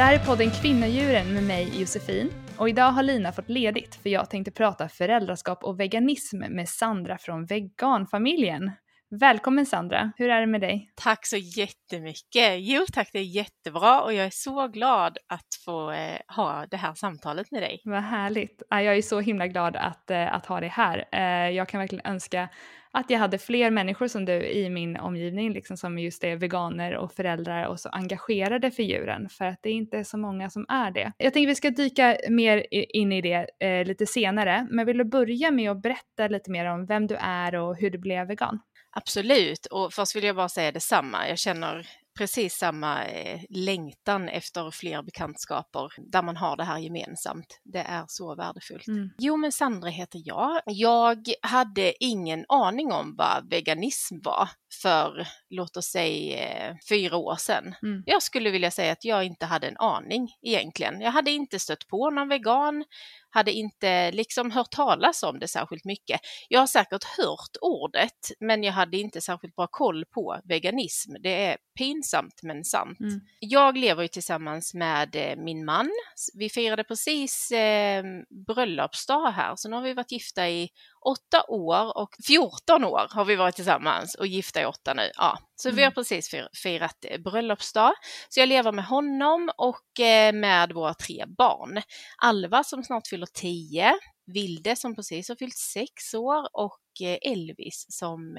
Det här är podden Kvinnodjuren med mig Josefin och idag har Lina fått ledigt för jag tänkte prata föräldraskap och veganism med Sandra från veganfamiljen. Välkommen Sandra, hur är det med dig? Tack så jättemycket! Jo tack, det är jättebra och jag är så glad att få eh, ha det här samtalet med dig. Vad härligt! Jag är så himla glad att, eh, att ha dig här. Eh, jag kan verkligen önska att jag hade fler människor som du i min omgivning liksom som just är veganer och föräldrar och så engagerade för djuren för att det är inte så många som är det. Jag tänker vi ska dyka mer in i det eh, lite senare men vill du börja med att berätta lite mer om vem du är och hur du blev vegan? Absolut, och först vill jag bara säga detsamma. Jag känner precis samma eh, längtan efter fler bekantskaper där man har det här gemensamt. Det är så värdefullt. Mm. Jo, men Sandra heter jag. Jag hade ingen aning om vad veganism var för, låt oss säga, eh, fyra år sedan. Mm. Jag skulle vilja säga att jag inte hade en aning egentligen. Jag hade inte stött på någon vegan hade inte liksom hört talas om det särskilt mycket. Jag har säkert hört ordet, men jag hade inte särskilt bra koll på veganism. Det är pinsamt men sant. Mm. Jag lever ju tillsammans med eh, min man. Vi firade precis eh, bröllopsdag här, så nu har vi varit gifta i åtta år och 14 år har vi varit tillsammans och gifta i åtta nu. Ja, så mm. vi har precis firat eh, bröllopsdag. Så jag lever med honom och eh, med våra tre barn. Alva som snart fyller tio, Vilde som precis har fyllt sex år och eh, Elvis som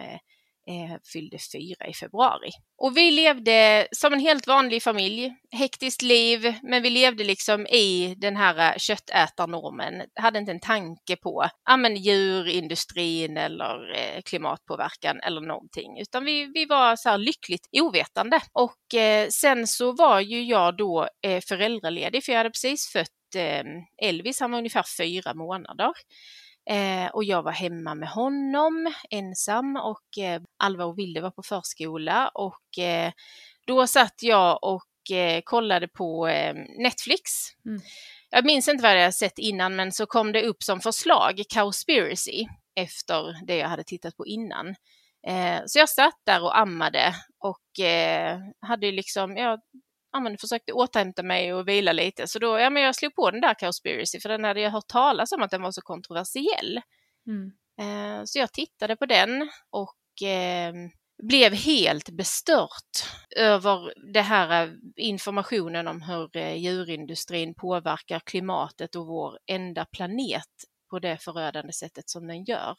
eh, fyllde fyra i februari. Och vi levde som en helt vanlig familj, hektiskt liv, men vi levde liksom i den här eh, köttätarnormen, hade inte en tanke på ja, men djurindustrin eller eh, klimatpåverkan eller någonting, utan vi, vi var så här lyckligt ovetande. Och eh, sen så var ju jag då eh, föräldraledig, för jag hade precis fött eh, Elvis, han var ungefär fyra månader. Eh, och jag var hemma med honom ensam och eh, Alva och Vilde var på förskola och eh, då satt jag och eh, kollade på eh, Netflix. Mm. Jag minns inte vad jag sett innan men så kom det upp som förslag, Cowspiracy, efter det jag hade tittat på innan. Eh, så jag satt där och ammade och hade liksom, jag ja, men försökte återhämta mig och vila lite. Så då, ja, men jag slog på den där Cowspiracy för den hade jag hört talas om att den var så kontroversiell. Mm. Eh, så jag tittade på den och eh, blev helt bestört över det här eh, informationen om hur djurindustrin påverkar klimatet och vår enda planet på det förödande sättet som den gör.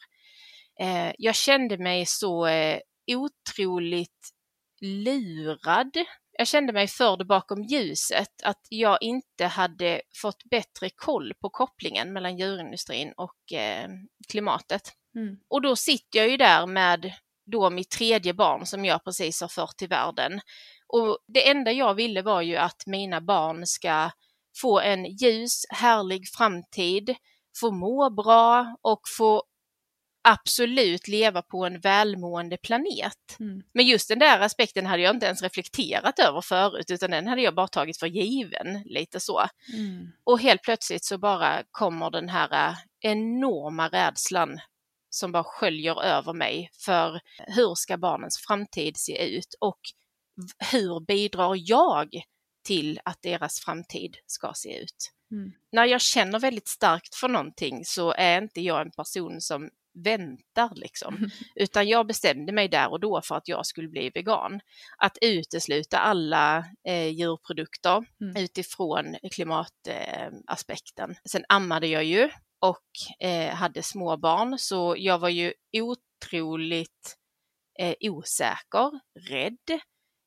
Eh, jag kände mig så eh, otroligt lurad jag kände mig förd bakom ljuset, att jag inte hade fått bättre koll på kopplingen mellan djurindustrin och eh, klimatet. Mm. Och då sitter jag ju där med då mitt tredje barn som jag precis har fört till världen. Och det enda jag ville var ju att mina barn ska få en ljus, härlig framtid, få må bra och få absolut leva på en välmående planet. Mm. Men just den där aspekten hade jag inte ens reflekterat över förut utan den hade jag bara tagit för given, lite så. Mm. Och helt plötsligt så bara kommer den här äh, enorma rädslan som bara sköljer över mig för hur ska barnens framtid se ut och hur bidrar jag till att deras framtid ska se ut? Mm. När jag känner väldigt starkt för någonting så är inte jag en person som väntar liksom. Utan jag bestämde mig där och då för att jag skulle bli vegan. Att utesluta alla eh, djurprodukter mm. utifrån klimataspekten. Eh, Sen ammade jag ju och eh, hade små barn så jag var ju otroligt eh, osäker, rädd.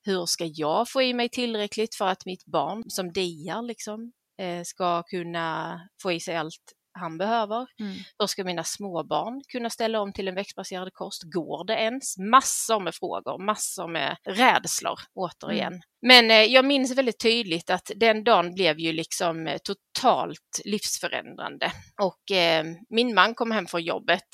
Hur ska jag få i mig tillräckligt för att mitt barn som diar liksom eh, ska kunna få i sig allt han behöver. Mm. Hur ska mina småbarn kunna ställa om till en växtbaserad kost? Går det ens? Massor med frågor, massor med rädslor återigen. Mm. Men eh, jag minns väldigt tydligt att den dagen blev ju liksom eh, totalt livsförändrande. Och eh, min man kom hem från jobbet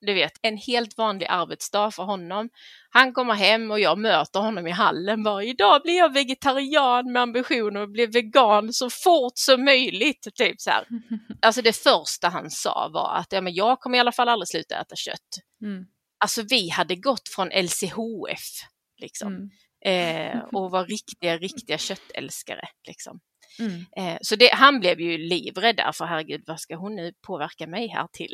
du vet, en helt vanlig arbetsdag för honom. Han kommer hem och jag möter honom i hallen bara, idag blir jag vegetarian med ambitioner att bli vegan så fort som möjligt. Typ så här. Alltså det första han sa var att ja, men jag kommer i alla fall aldrig sluta äta kött. Mm. Alltså vi hade gått från LCHF liksom. Mm. Eh, och var riktiga, riktiga köttälskare. Liksom. Mm. Eh, så det, han blev ju livrädd där, för herregud, vad ska hon nu påverka mig här till?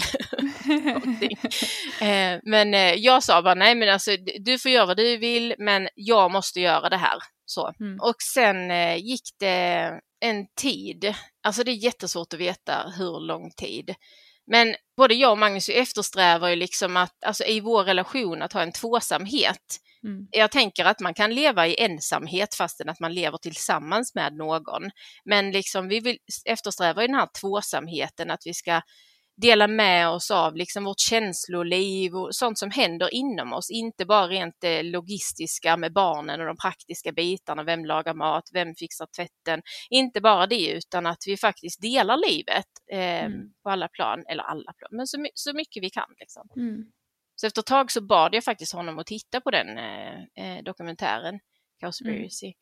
eh, men eh, jag sa bara, nej men alltså du får göra vad du vill, men jag måste göra det här. Så. Mm. Och sen gick det en tid, alltså det är jättesvårt att veta hur lång tid. Men både jag och Magnus eftersträvar ju liksom att, alltså i vår relation, att ha en tvåsamhet. Mm. Jag tänker att man kan leva i ensamhet fastän att man lever tillsammans med någon. Men liksom vi vill eftersträva den här tvåsamheten, att vi ska dela med oss av liksom vårt känsloliv och sånt som händer inom oss, inte bara rent det logistiska med barnen och de praktiska bitarna, vem lagar mat, vem fixar tvätten, inte bara det utan att vi faktiskt delar livet eh, mm. på alla plan, eller alla plan, men så, så mycket vi kan. Liksom. Mm. Så efter ett tag så bad jag faktiskt honom att titta på den eh, eh dokumentären, Cowspiracy. Mm.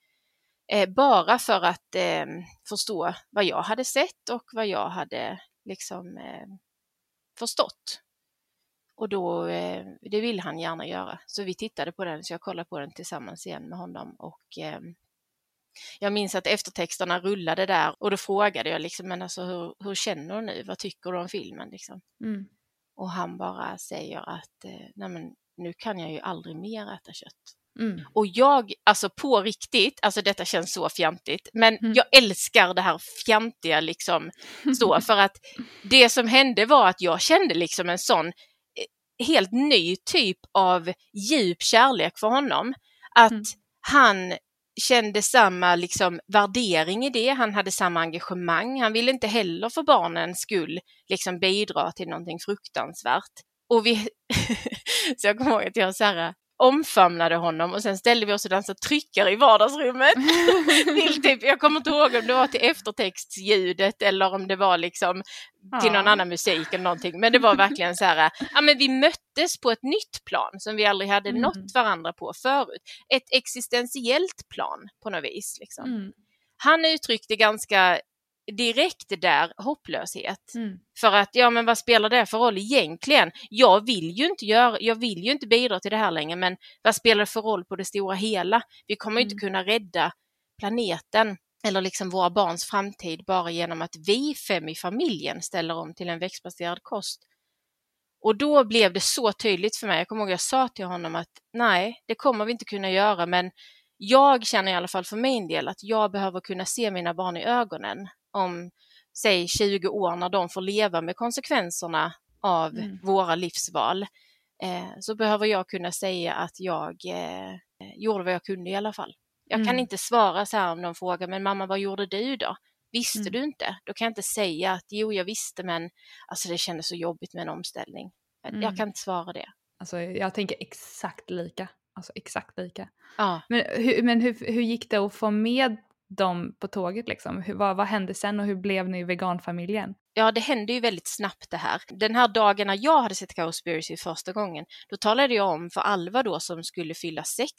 Eh, bara för att eh, förstå vad jag hade sett och vad jag hade liksom eh, förstått. Och då, eh, det vill han gärna göra. Så vi tittade på den, så jag kollade på den tillsammans igen med honom och eh, jag minns att eftertexterna rullade där och då frågade jag liksom, men alltså hur, hur känner du nu? Vad tycker du om filmen? Liksom. Mm. Och han bara säger att, eh, nej men nu kan jag ju aldrig mer äta kött. Mm. Och jag, alltså på riktigt, alltså detta känns så fjantigt, men mm. jag älskar det här fjantiga liksom så för att det som hände var att jag kände liksom en sån eh, helt ny typ av djup kärlek för honom. Att mm. han kände samma liksom värdering i det, han hade samma engagemang, han ville inte heller för barnens skull liksom bidra till någonting fruktansvärt. Och vi, så jag kommer ihåg att jag så här, omfamnade honom och sen ställde vi oss och dansade tryckare i vardagsrummet. typ, jag kommer inte ihåg om det var till eftertextljudet eller om det var liksom till någon annan musik eller någonting. Men det var verkligen så här, ja men vi möttes på ett nytt plan som vi aldrig hade mm. nått varandra på förut. Ett existentiellt plan på något vis. Liksom. Mm. Han uttryckte ganska direkt där hopplöshet. Mm. För att, ja men vad spelar det för roll egentligen? Jag vill ju inte göra, jag vill ju inte bidra till det här längre, men vad spelar det för roll på det stora hela? Vi kommer mm. inte kunna rädda planeten eller liksom våra barns framtid bara genom att vi fem i familjen ställer om till en växtbaserad kost. Och då blev det så tydligt för mig, jag kommer ihåg jag sa till honom att nej, det kommer vi inte kunna göra, men jag känner i alla fall för min del att jag behöver kunna se mina barn i ögonen om säg 20 år när de får leva med konsekvenserna av mm. våra livsval eh, så behöver jag kunna säga att jag eh, gjorde vad jag kunde i alla fall. Jag mm. kan inte svara så här om de frågar, men mamma vad gjorde du då? Visste mm. du inte? Då kan jag inte säga att jo, jag visste, men alltså det kändes så jobbigt med en omställning. Jag mm. kan inte svara det. Alltså, jag tänker exakt lika. Alltså exakt lika. Ja. Men, hur, men hur, hur gick det att få med dem på tåget liksom? Hur, vad, vad hände sen och hur blev ni veganfamiljen? Ja, det hände ju väldigt snabbt det här. Den här dagen när jag hade sett Cowspiracy första gången, då talade jag om för Alva då som skulle fylla sex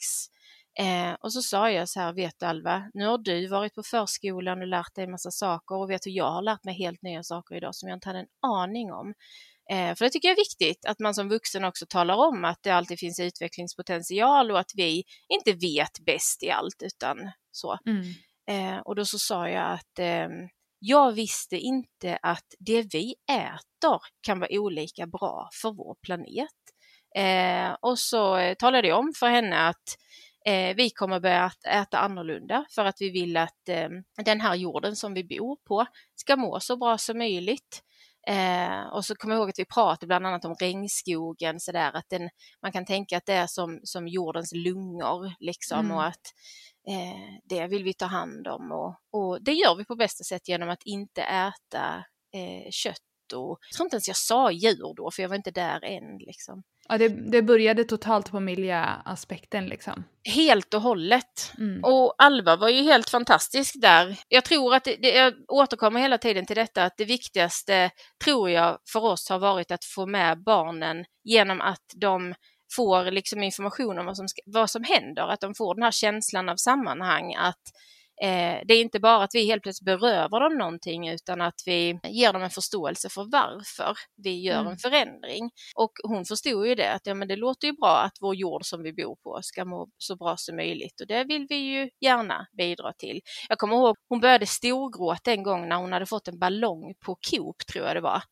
Eh, och så sa jag så här, vet du Alva, nu har du varit på förskolan och lärt dig en massa saker och vet du, jag har lärt mig helt nya saker idag som jag inte hade en aning om. Eh, för det tycker jag är viktigt att man som vuxen också talar om att det alltid finns utvecklingspotential och att vi inte vet bäst i allt utan så. Mm. Eh, och då så sa jag att eh, jag visste inte att det vi äter kan vara olika bra för vår planet. Eh, och så eh, talade jag om för henne att eh, vi kommer börja äta annorlunda för att vi vill att eh, den här jorden som vi bor på ska må så bra som möjligt. Eh, och så kommer jag ihåg att vi pratade bland annat om regnskogen, så där, att den, man kan tänka att det är som, som jordens lungor liksom mm. och att eh, det vill vi ta hand om och, och, det gör vi på bästa sätt genom att inte äta eh, kött och jag tror inte ens jag sa djur då för jag var inte där än liksom. Ja, det, det började totalt på miljöaspekten liksom. Helt och hållet. Mm. Och Alva var ju helt fantastisk där. Jag tror att det, det, jag återkommer hela tiden till detta att det viktigaste tror jag för oss har varit att få med barnen genom att de får liksom information om vad som, vad som händer, att de får den här känslan av sammanhang, att Eh, det är inte bara att vi helt plötsligt berövar dem någonting utan att vi ger dem en förståelse för varför vi gör mm. en förändring. Och hon förstod ju det att ja, men det låter ju bra att vår jord som vi bor på ska må så bra som möjligt och det vill vi ju gärna bidra till. Jag kommer ihåg hon började storgråta en gång när hon hade fått en ballong på Coop tror jag det var.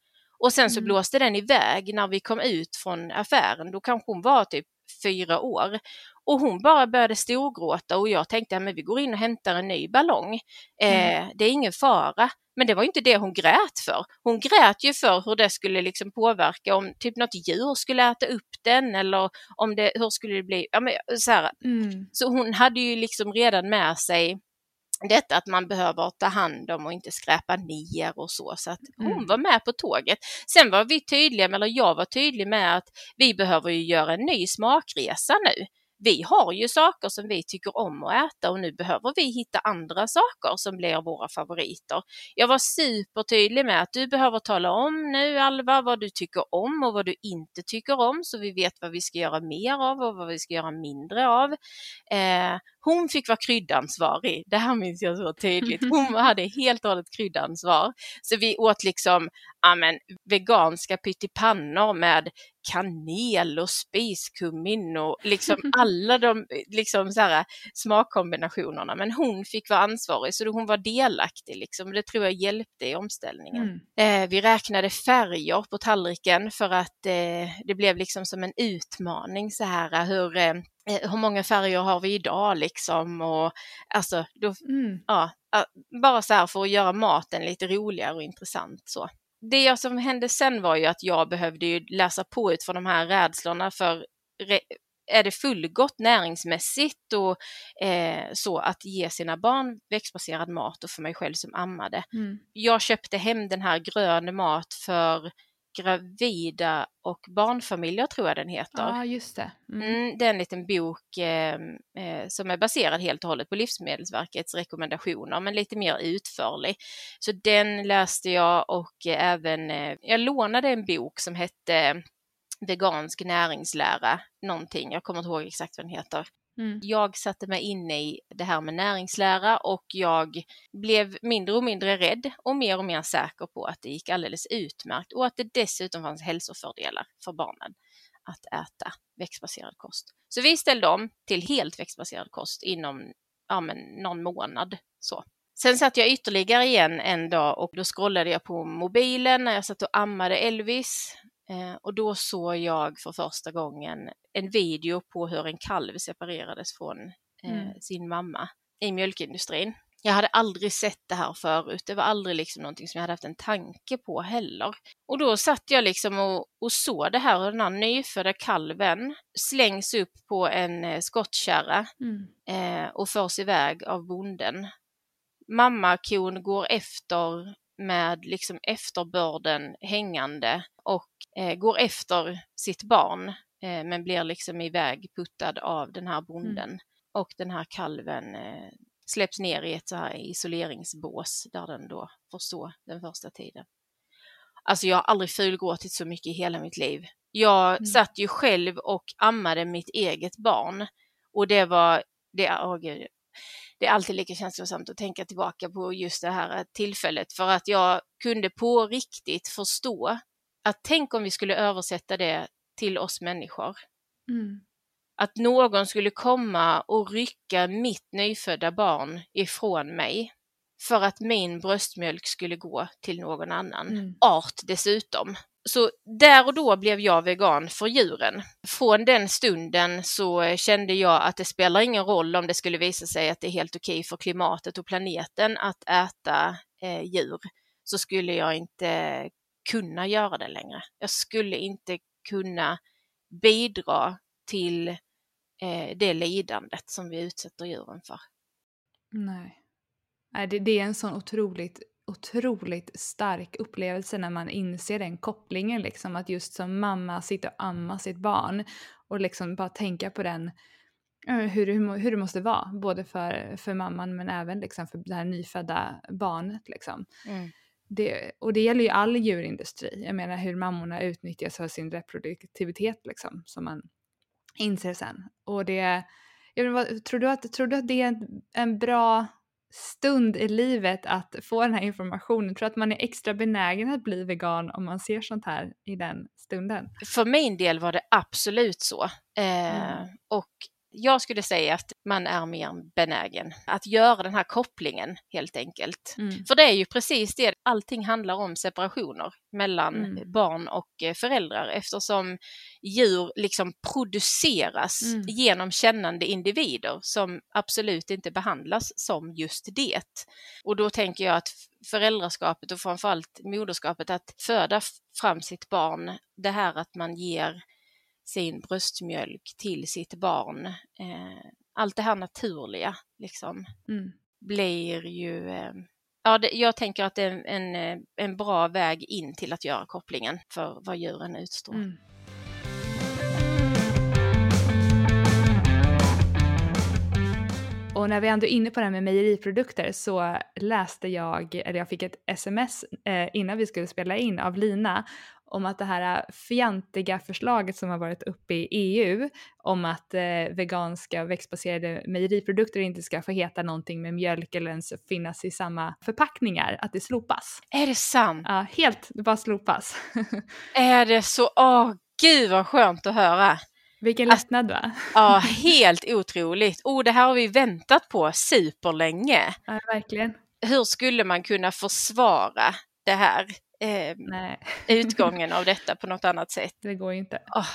Och sen så mm. blåste den iväg när vi kom ut från affären. Då kanske hon var typ fyra år. Och hon bara började storgråta och jag tänkte att vi går in och hämtar en ny ballong. Eh, mm. Det är ingen fara. Men det var inte det hon grät för. Hon grät ju för hur det skulle liksom påverka om typ något djur skulle äta upp den eller om det, hur skulle det bli? Ja, men, så, här. Mm. så hon hade ju liksom redan med sig detta att man behöver ta hand om och inte skräpa ner och så. Så att hon mm. var med på tåget. Sen var vi tydliga, eller jag var tydlig med att vi behöver ju göra en ny smakresa nu vi har ju saker som vi tycker om att äta och nu behöver vi hitta andra saker som blir våra favoriter. Jag var supertydlig med att du behöver tala om nu Alva vad du tycker om och vad du inte tycker om så vi vet vad vi ska göra mer av och vad vi ska göra mindre av. Eh, hon fick vara kryddansvarig, det här minns jag så tydligt. Hon hade helt och hållet kryddansvar. Så vi åt liksom amen, veganska pyttipannor med kanel och spiskummin och liksom alla de liksom så här, smakkombinationerna. Men hon fick vara ansvarig så hon var delaktig liksom. Det tror jag hjälpte i omställningen. Mm. Eh, vi räknade färger på tallriken för att eh, det blev liksom som en utmaning så här hur eh, eh hur många färger har vi idag liksom och alltså då, mm. ja, bara så här för att göra maten lite roligare och intressant så det som hände sen var ju att jag behövde läsa på ut för de här rädslorna för är det fullgott näringsmässigt och eh, så att ge sina barn växtbaserad mat och för mig själv som ammade. Mm. Jag köpte hem den här grön mat för gravida och barnfamiljer tror jag den heter. Ja, just det. Mm. Mm, det är en liten bok eh, eh, som är baserad helt och hållet på Livsmedelsverkets rekommendationer men lite mer utförlig. Så den läste jag och eh, även, eh, jag lånade en bok som hette Vegansk näringslära, någonting, jag kommer inte ihåg exakt vad den heter. Mm. Jag satte mig in i det här med näringslära och jag blev mindre och mindre rädd och mer och mer säker på att det gick alldeles utmärkt och att det dessutom fanns hälsofördelar för barnen att äta växtbaserad kost. Så vi ställde om till helt växtbaserad kost inom ja, men, någon månad. Så. Sen satt jag ytterligare igen en dag och då scrollade jag på mobilen när jag satt och ammade Elvis och då såg jag för första gången en video på hur en kalv separerades från eh, mm. sin mamma i mjölkindustrin. Jag hade aldrig sett det här förut. Det var aldrig liksom någonting som jag hade haft en tanke på heller. Och då satt jag liksom och, och såg det här hur den här nyfödda kalven slängs upp på en eh, skottkärra mm. eh, och förs iväg av bonden. Mammakon går efter med liksom efterbörden hängande och eh, går efter sitt barn eh, men blir liksom iväg puttad av den här bonden. Mm. Och den här kalven eh, släpps ner i ett så här isoleringsbås där den då får stå den första tiden. Alltså jag har aldrig fulgråtit så mycket i hela mitt liv. Jag mm. satt ju själv och ammade mitt eget barn och det var, det, oh gud, det är alltid lika känslosamt att tänka tillbaka på just det här tillfället för att jag kunde på riktigt förstå att tänk om vi skulle översätta det till oss människor. Mm. Att någon skulle komma och rycka mitt nyfödda barn ifrån mig för att min bröstmjölk skulle gå till någon annan mm. art dessutom. Så där och då blev jag vegan för djuren. Från den stunden så kände jag att det spelar ingen roll om det skulle visa sig att det är helt okej för klimatet och planeten att äta eh, djur, så skulle jag inte kunna göra det längre. Jag skulle inte kunna bidra till eh, det lidandet som vi utsätter djuren för. Nej. Nej det, det är en sån otroligt otroligt stark upplevelse när man inser den kopplingen liksom att just som mamma sitta och amma sitt barn och liksom bara tänka på den hur, hur, hur det måste vara både för, för mamman men även liksom för det här nyfödda barnet liksom. Mm. Det, och det gäller ju all djurindustri. Jag menar hur mammorna utnyttjas för sin reproduktivitet liksom som man inser sen. Och det, jag menar, tror, du att, tror du att det är en bra stund i livet att få den här informationen? Jag tror att man är extra benägen att bli vegan om man ser sånt här i den stunden. För min del var det absolut så. Eh, mm. Och jag skulle säga att man är mer benägen att göra den här kopplingen helt enkelt. Mm. För det är ju precis det, allting handlar om separationer mellan mm. barn och eh, föräldrar eftersom djur liksom produceras mm. genom kännande individer som absolut inte behandlas som just det. Och då tänker jag att föräldraskapet och framförallt moderskapet, att föda fram sitt barn, det här att man ger sin bröstmjölk till sitt barn. Eh, allt det här naturliga liksom mm. blir ju eh, Ja, det, jag tänker att det är en, en, eh, en, bra väg in till att göra kopplingen för vad djuren utstår. Mm. Och när vi ändå är inne på det här med mejeriprodukter så läste jag, eller jag fick ett sms eh, innan vi skulle spela in av Lina om att det här fjantiga förslaget som har varit uppe i EU om att eh, veganska och växtbaserade mejeriprodukter inte ska få heta någonting med mjölk eller ens finnas i samma förpackningar, att det slopas. Är det sant? Ja, helt, det bara slopas. är det så? Åh, gud vad skönt att höra. Vilken lättnad va? Ja, helt otroligt. Oh, det här har vi väntat på superlänge. Ja, verkligen. Hur skulle man kunna försvara det här? Eh, utgången av detta på något annat sätt. Det går inte. Oh,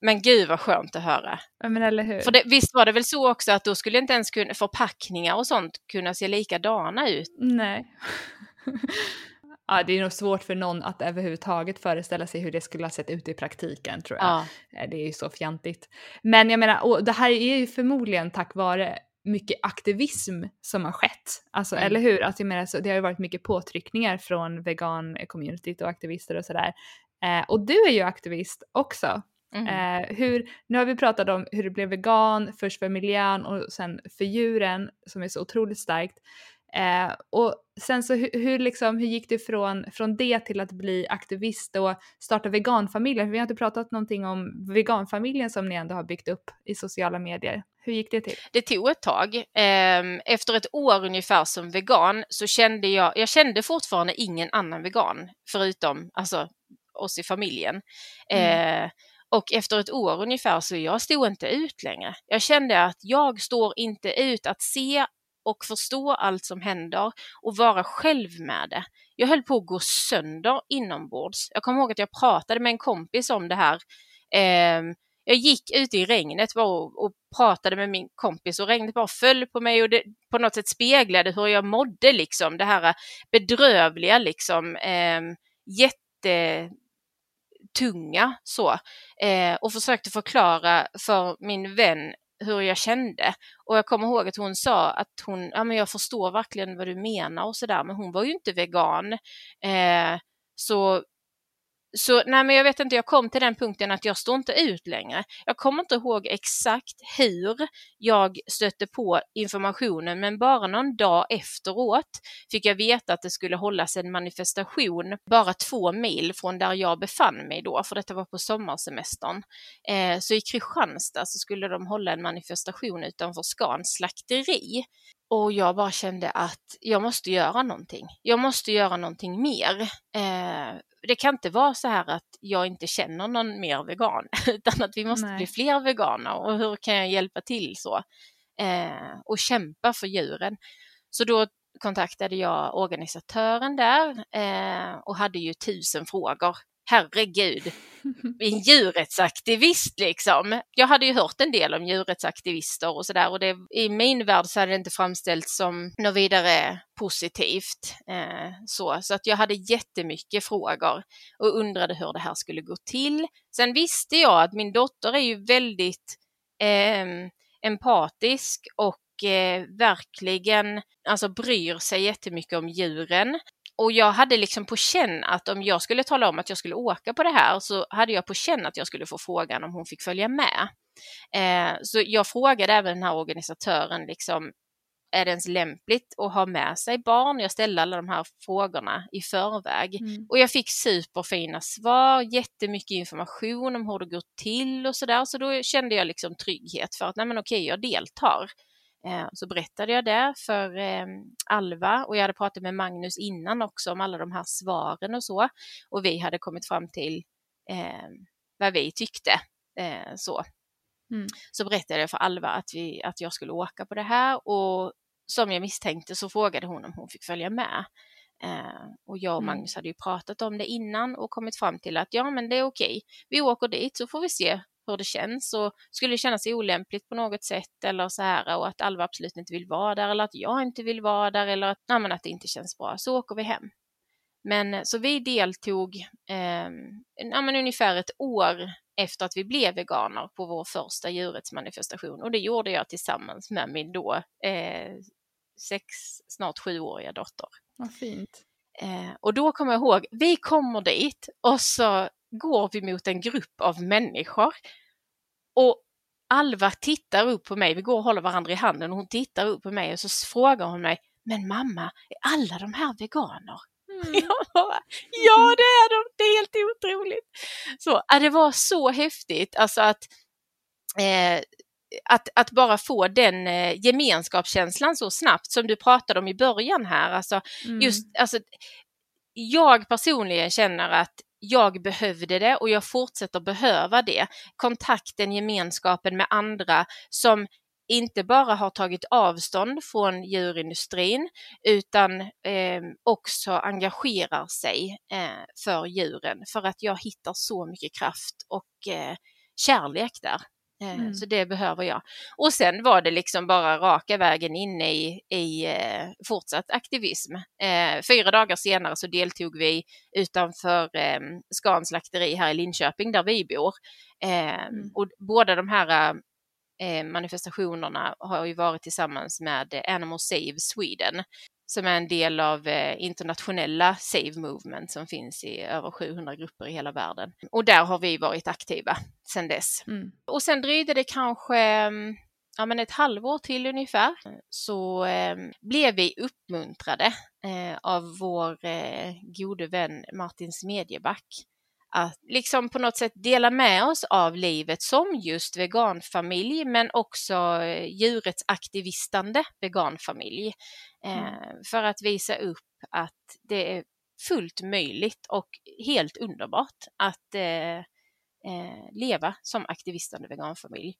men gud vad skönt att höra. Ja, men eller hur. För det, visst var det väl så också att då skulle inte ens kunna, förpackningar och sånt kunna se likadana ut? Nej. ja, det är nog svårt för någon att överhuvudtaget föreställa sig hur det skulle ha sett ut i praktiken tror jag. Ja. Eh, det är ju så fjantigt. Men jag menar, och det här är ju förmodligen tack vare mycket aktivism som har skett. Alltså, mm. Eller hur? Alltså, jag menar, så det har ju varit mycket påtryckningar från vegan-communityt och aktivister och sådär. Eh, och du är ju aktivist också. Mm. Eh, hur, nu har vi pratat om hur du blev vegan, först för miljön och sen för djuren som är så otroligt starkt. Eh, och sen så hur, hur, liksom, hur gick det från, från det till att bli aktivist och starta veganfamiljer? Vi har inte pratat någonting om veganfamiljen som ni ändå har byggt upp i sociala medier. Hur gick det till? Det tog ett tag. Ehm, efter ett år ungefär som vegan så kände jag, jag kände fortfarande ingen annan vegan förutom alltså, oss i familjen. Mm. Eh, och efter ett år ungefär så jag stod inte ut längre. Jag kände att jag står inte ut att se och förstå allt som händer och vara själv med det. Jag höll på att gå sönder inombords. Jag kommer ihåg att jag pratade med en kompis om det här. Ehm, jag gick ute i regnet och, pratade med min kompis och regnet bara föll på mig och det på något sätt speglade hur jag mådde liksom. Det här bedrövliga liksom. Ehm, jättetunga så. Eh, och försökte förklara för min vän hur jag kände. Och jag kommer ihåg att hon sa att hon, ja men jag förstår verkligen vad du menar och sådär, men hon var ju inte vegan. Eh, så så nej, men jag vet inte, jag kom till den punkten att jag står inte ut längre. Jag kommer inte ihåg exakt hur jag stötte på informationen, men bara någon dag efteråt fick jag veta att det skulle hållas en manifestation bara två mil från där jag befann mig då, för detta var på sommarsemestern. Eh, så i Kristianstad så skulle de hålla en manifestation utanför Scans slakteri. Och jag bara kände att jag måste göra någonting. Jag måste göra någonting mer. Eh, det kan inte vara så här att jag inte känner någon mer vegan, utan att vi måste Nej. bli fler veganer och hur kan jag hjälpa till så? Eh, och kämpa för djuren. Så då kontaktade jag organisatören där eh, och hade ju tusen frågor herregud, en djurrättsaktivist liksom. Jag hade ju hört en del om djurrättsaktivister och sådär och det, i min värld så hade det inte framställts som något vidare positivt. Eh, så, så att jag hade jättemycket frågor och undrade hur det här skulle gå till. Sen visste jag att min dotter är ju väldigt eh, empatisk och eh, verkligen alltså bryr sig jättemycket om djuren och jag hade liksom på känn att om jag skulle tala om att jag skulle åka på det här så hade jag på känn att jag skulle få frågan om hon fick följa med. Eh, så jag frågade även den här organisatören liksom, är det ens lämpligt att ha med sig barn? Jag ställde alla de här frågorna i förväg mm. och jag fick superfina svar, jättemycket information om hur det går till och sådär. Så då kände jag liksom trygghet för att nej men okej, jag deltar. Eh, så berättade jag det för eh, Alva och jag hade pratat med Magnus innan också om alla de här svaren och så. Och vi hade kommit fram till eh, vad vi tyckte. Så. Mm. så berättade jag för Alva att, vi, att jag skulle åka på det här och som jag misstänkte så frågade hon om hon fick följa med. Eh, och jag och mm. Magnus hade ju pratat om det innan och kommit fram till att ja, men det är okej. Vi åker dit så får vi se hur det känns och skulle det kännas olämpligt på något sätt eller så här och att Alva absolut inte vill vara där eller att jag inte vill vara där eller att, nej, att det inte känns bra så åker vi hem. Men så vi deltog eh, ja, men ungefär ett år efter att vi blev veganer på vår första djurrättsmanifestation och det gjorde jag tillsammans med min då eh, sex, snart sjuåriga dotter. Vad fint. Eh, och då kommer jag ihåg, vi kommer dit och så går vi mot en grupp av människor och Alva tittar upp på mig, vi går och håller varandra i handen och hon tittar upp på mig och så frågar hon mig, men mamma, är alla de här veganer? Mm. ja, det är de, det är helt otroligt. Så, det var så häftigt, alltså att eh, att, att bara få den eh, gemenskapskänslan så snabbt som du pratade om i början här. Alltså, mm. just, alltså, jag personligen känner att jag behövde det och jag fortsätter behöva det. Kontakten, gemenskapen med andra som inte bara har tagit avstånd från djurindustrin utan eh, också engagerar sig eh, för djuren för att jag hittar så mycket kraft och eh, kärlek där. Eh, mm. Så det behöver jag. Och sen var det liksom bara raka vägen in i, i eh, fortsatt aktivism. Eh, fyra dagar senare så deltog vi utanför eh, Scans slakteri här i Linköping där vi bor. Eh, mm. Och båda de här manifestationerna har ju varit tillsammans med Animal Save Sweden som är en del av eh, internationella Save Movement som finns i över 700 grupper i hela världen. Och där har vi varit aktiva sedan dess. Mm. Och sen dröjde det kanske mm, ja, men ett halvår till ungefär så eh, blev vi uppmuntrade eh, av vår eh, gode vän Martin Smedjeback att liksom på något sätt dela med oss av livet som just veganfamilj men också eh, djurrättsaktivistande veganfamilj. Mm. Eh, för att visa upp att det är fullt möjligt och helt underbart att eh, eh, leva som aktivistande veganfamilj.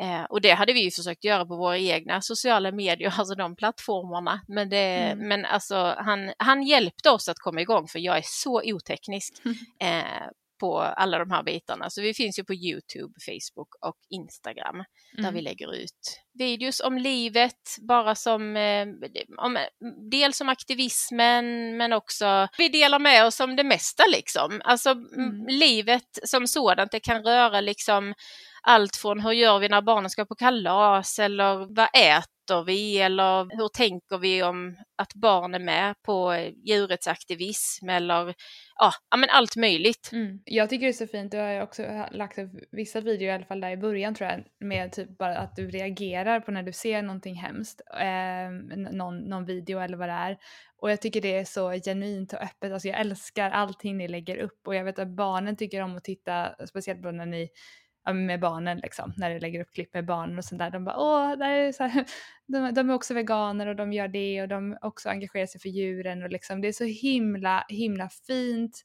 Eh, och det hade vi ju försökt göra på våra egna sociala medier, alltså de plattformarna. Men, det, mm. men alltså, han, han hjälpte oss att komma igång för jag är så oteknisk. Eh, på alla de här bitarna. Så vi finns ju på Youtube, Facebook och Instagram mm. där vi lägger ut videos om livet, bara som eh, om, dels om aktivismen men också vi delar med oss om det mesta liksom. Alltså mm. livet som sådant, det kan röra liksom allt från hur gör vi när barnen ska på kalas eller vad äter vi eller hur tänker vi om att barn är med på eh, djurets aktivism eller ja, men allt möjligt. Mm. Jag tycker det är så fint, du har också lagt upp vissa videor i alla fall där i början tror jag med typ bara att du reagerar på när du ser någonting hemskt, eh, någon, någon video eller vad det är. Och jag tycker det är så genuint och öppet, alltså jag älskar allting ni lägger upp och jag vet att barnen tycker om att titta, speciellt när ni med barnen liksom, när du lägger upp klipp med barnen och sånt där. De bara åh, där är så här, de, de, är också veganer och de gör det och de också engagerar sig för djuren och liksom det är så himla, himla fint.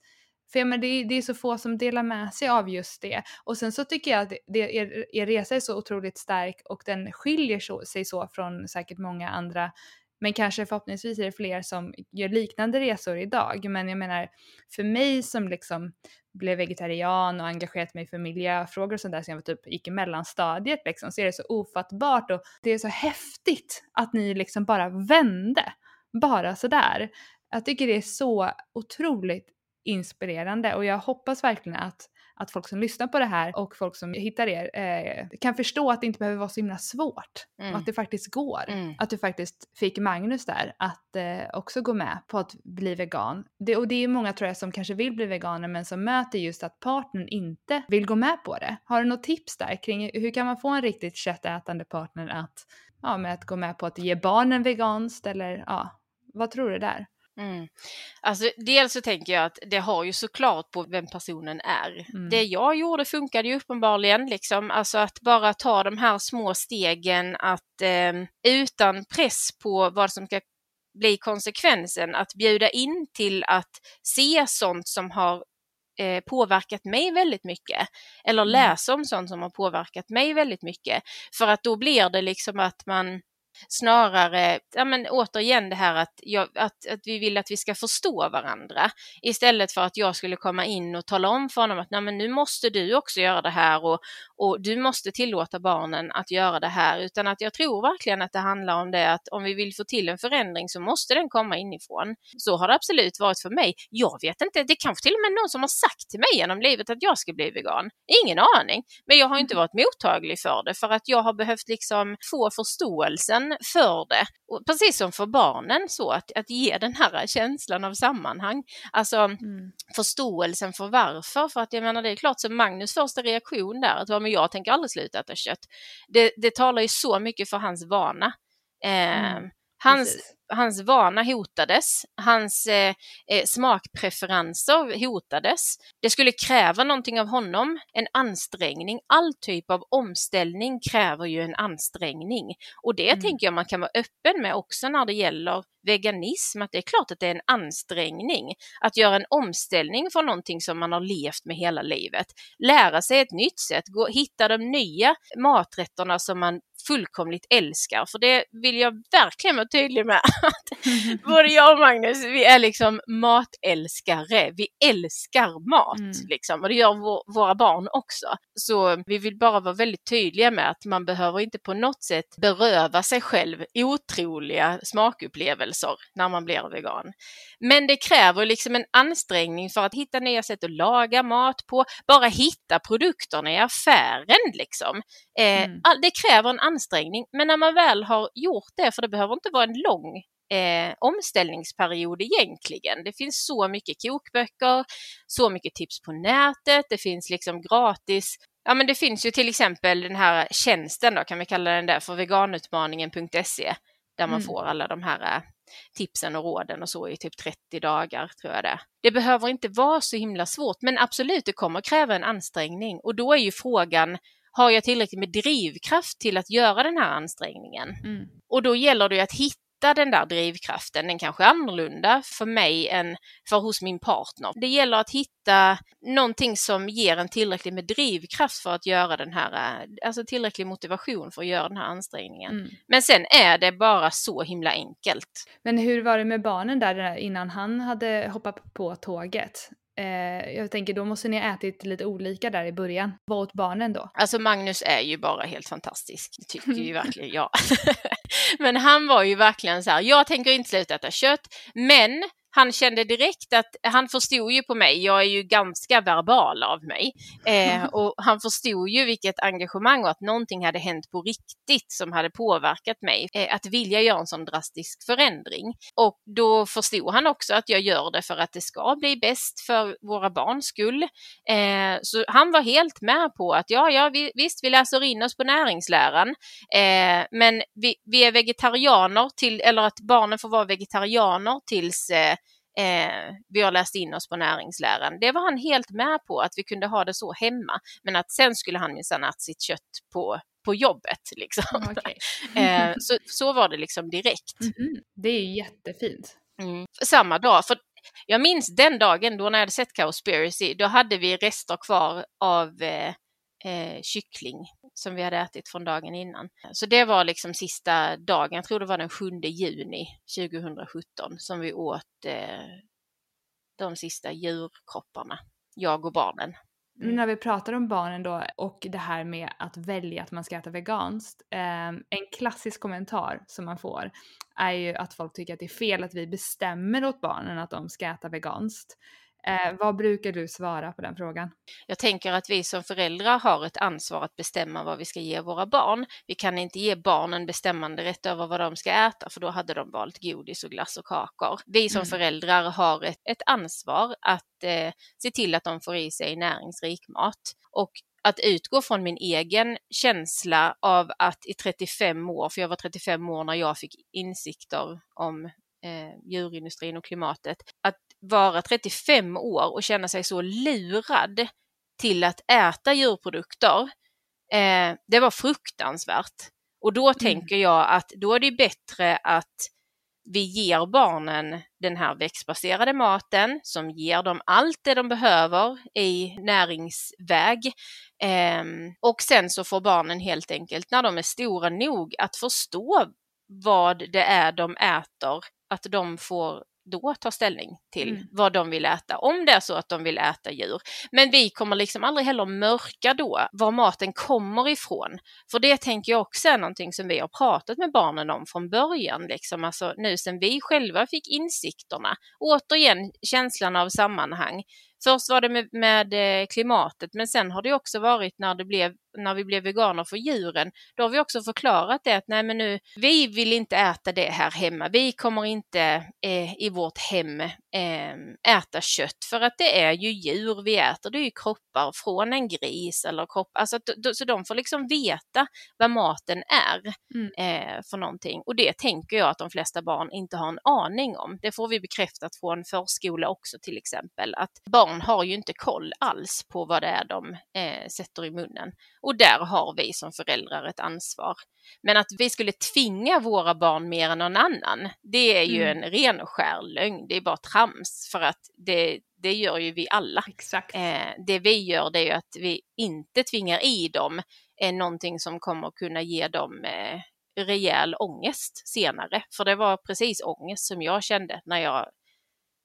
För men det, det är så få som delar med sig av just det. Och sen så tycker jag att det, er, er resa är så otroligt stark och den skiljer så, sig så från säkert många andra men kanske förhoppningsvis är det fler som gör liknande resor idag. Men jag menar, för mig som liksom blev vegetarian och engagerat mig för miljöfrågor och sånt där sen jag typ gick i mellanstadiet liksom, så är det så ofattbart och det är så häftigt att ni liksom bara vände. Bara sådär. Jag tycker det är så otroligt inspirerande och jag hoppas verkligen att att folk som lyssnar på det här och folk som hittar er eh, kan förstå att det inte behöver vara så himla svårt. Mm. Och att det faktiskt går. Mm. Att du faktiskt fick Magnus där att eh, också gå med på att bli vegan. Det, och det är många tror jag som kanske vill bli veganer men som möter just att partnern inte vill gå med på det. Har du något tips där kring hur kan man få en riktigt köttätande partner att, ja, med att gå med på att ge barnen veganskt eller ja, vad tror du där? Mm. Alltså, dels så tänker jag att det har ju såklart på vem personen är. Mm. Det jag gjorde funkade ju uppenbarligen, liksom. alltså att bara ta de här små stegen att eh, utan press på vad som ska bli konsekvensen, att bjuda in till att se sånt som har eh, påverkat mig väldigt mycket. Eller Mm. läsa om sånt som har påverkat mig väldigt mycket. För att då blir det liksom att man snarare, ja men återigen det här att, jag, att, att vi vill att vi ska förstå varandra istället för att jag skulle komma in och tala om för honom att Nej, men nu måste du också göra det här och, och du måste tillåta barnen att göra det här utan att jag tror verkligen att det handlar om det att om vi vill få till en förändring så måste den komma inifrån. Så har det absolut varit för mig. Jag vet inte, det kanske till och med någon som har sagt till mig genom livet att jag ska bli vegan. Ingen aning, men jag har inte varit mottaglig för det för att jag har behövt liksom få förståelsen för det. Och precis som för barnen så att, att ge den här känslan av sammanhang. Alltså Mm. förståelsen för varför. För att jag menar det är klart som Magnus första reaktion där att "Ja, men jag tänker aldrig sluta äta kött. Det, det talar ju så mycket för hans vana. Eh, Mm, hans, Precis. hans vana hotades, hans eh, eh, smakpreferenser hotades. Det skulle kräva någonting av honom, en ansträngning. All typ av omställning kräver ju en ansträngning. Och det Mm. tänker jag man kan vara öppen med också när det gäller veganism, att det är klart att det är en ansträngning att göra en omställning från någonting som man har levt med hela livet. Lära sig ett nytt sätt, gå, hitta de nya maträtterna som man fullkomligt älskar. För det vill jag verkligen vara tydlig med. att Både jag och Magnus, vi är liksom matälskare. Vi älskar mat Mm. liksom och det gör vår, våra barn också. Så vi vill bara vara väldigt tydliga med att man behöver inte på något sätt beröva sig själv otroliga smakupplevelser när man blir vegan. Men det kräver liksom en ansträngning för att hitta nya sätt att laga mat på, bara hitta produkterna i affären liksom. Eh, Mm. Det kräver en ansträngning, men när man väl har gjort det, för det behöver inte vara en lång eh, omställningsperiod egentligen. Det finns så mycket kokböcker, så mycket tips på nätet, det finns liksom gratis Ja men det finns ju till exempel den här tjänsten då, kan vi kalla den där, för veganutmaningen.se där man Mm. får alla de här eh, tipsen och råden och så i typ 30 dagar tror jag det. Det behöver inte vara så himla svårt men absolut det kommer kräva en ansträngning och då är ju frågan har jag tillräckligt med drivkraft till att göra den här ansträngningen? Mm. Och då gäller det ju att hitta den där drivkraften. Den kanske är annorlunda för mig än för hos min partner. Det gäller att hitta någonting som ger en tillräckligt med drivkraft för att göra den här, eh, alltså tillräcklig motivation för att göra den här ansträngningen. Mm. Men sen är det bara så himla enkelt. Men hur var det med barnen där innan han hade hoppat på tåget? Eh, jag tänker då måste ni ha ätit lite olika där i början. Vad åt barnen då? Alltså Magnus är ju bara helt fantastisk, det tycker ju verkligen jag. men han var ju verkligen så här, jag tänker inte sluta äta kött, men han kände direkt att han förstod ju på mig, jag är ju ganska verbal av mig, eh, och han förstod ju vilket engagemang och att någonting hade hänt på riktigt som hade påverkat mig, eh, att vilja göra en sån drastisk förändring. Och då förstod han också att jag gör det för att det ska bli bäst för våra barns skull. Eh, så han var helt med på att ja, ja, vi, visst, vi läser in oss på näringsläran, eh, men vi, vi är vegetarianer till, eller att barnen får vara vegetarianer tills eh, vi har läst in oss på näringsläran. Det var han helt med på, att vi kunde ha det så hemma, men att sen skulle han minsann äta sitt kött på, på jobbet. Liksom. Okej. Eh, så, så var det liksom direkt. Mhm. Det är ju jättefint. Mm. Samma dag, för jag minns den dagen då när jag hade sett Cowspiracy, då hade vi rester kvar av eh, eh, kyckling som vi hade ätit från dagen innan. Så det var liksom sista dagen, jag tror det var den 7 juni 2017 som vi åt eh, de sista djurkropparna, jag och barnen. Men när vi pratar om barnen då och det här med att välja att man ska äta veganskt. Eh, en klassisk kommentar som man får är ju att folk tycker att det är fel att vi bestämmer åt barnen att de ska äta veganskt. Eh, vad brukar du svara på den frågan? Jag tänker att vi som föräldrar har ett ansvar att bestämma vad vi ska ge våra barn. Vi kan inte ge barnen bestämmande rätt över vad de ska äta för då hade de valt godis och glass och kakor. Vi som Mm. föräldrar har ett, ett ansvar att eh, se till att de får i sig näringsrik mat. Och att utgå från min egen känsla av att i 35 år, för jag var 35 år när jag fick insikter om eh, djurindustrin och klimatet. Att vara 35 år och känna sig så lurad till att äta djurprodukter, eh, det var fruktansvärt. Och då mm. tänker jag att då är det bättre att vi ger barnen den här växtbaserade maten som ger dem allt det de behöver i näringsväg. Eh, och sen så får barnen helt enkelt, när de är stora nog, att förstå vad det är de äter, att de får då ta ställning till mm. vad de vill äta, om det är så att de vill äta djur. Men vi kommer liksom aldrig heller mörka då var maten kommer ifrån. För det tänker jag också är någonting som vi har pratat med barnen om från början, liksom. alltså nu sen vi själva fick insikterna. Återigen känslan av sammanhang. Först var det med, med, eh, klimatet men sen har det också varit när, det blev, när vi blev veganer för djuren. Då har vi också förklarat det att nej men nu, vi vill inte äta det här hemma. Vi kommer inte eh, i vårt hem äta kött för att det är ju djur vi äter. Det är ju kroppar från en gris eller kropp, alltså så de får liksom veta vad maten är mm. eh, för någonting. Och det tänker jag att de flesta barn inte har en aning om. Det får vi bekräftat från förskola också till exempel att barn barn har ju inte koll alls på vad det är de eh, sätter i munnen. Och där har vi som föräldrar ett ansvar. Men att vi skulle tvinga våra barn mer än någon annan, det är ju mm. en ren och skär lögn. Det är bara trams för att det, det gör ju vi alla. Exakt. Eh, det vi gör det är ju att vi inte tvingar i dem eh, någonting som kommer kunna ge dem eh, rejäl ångest senare. För det var precis ångest som jag kände när jag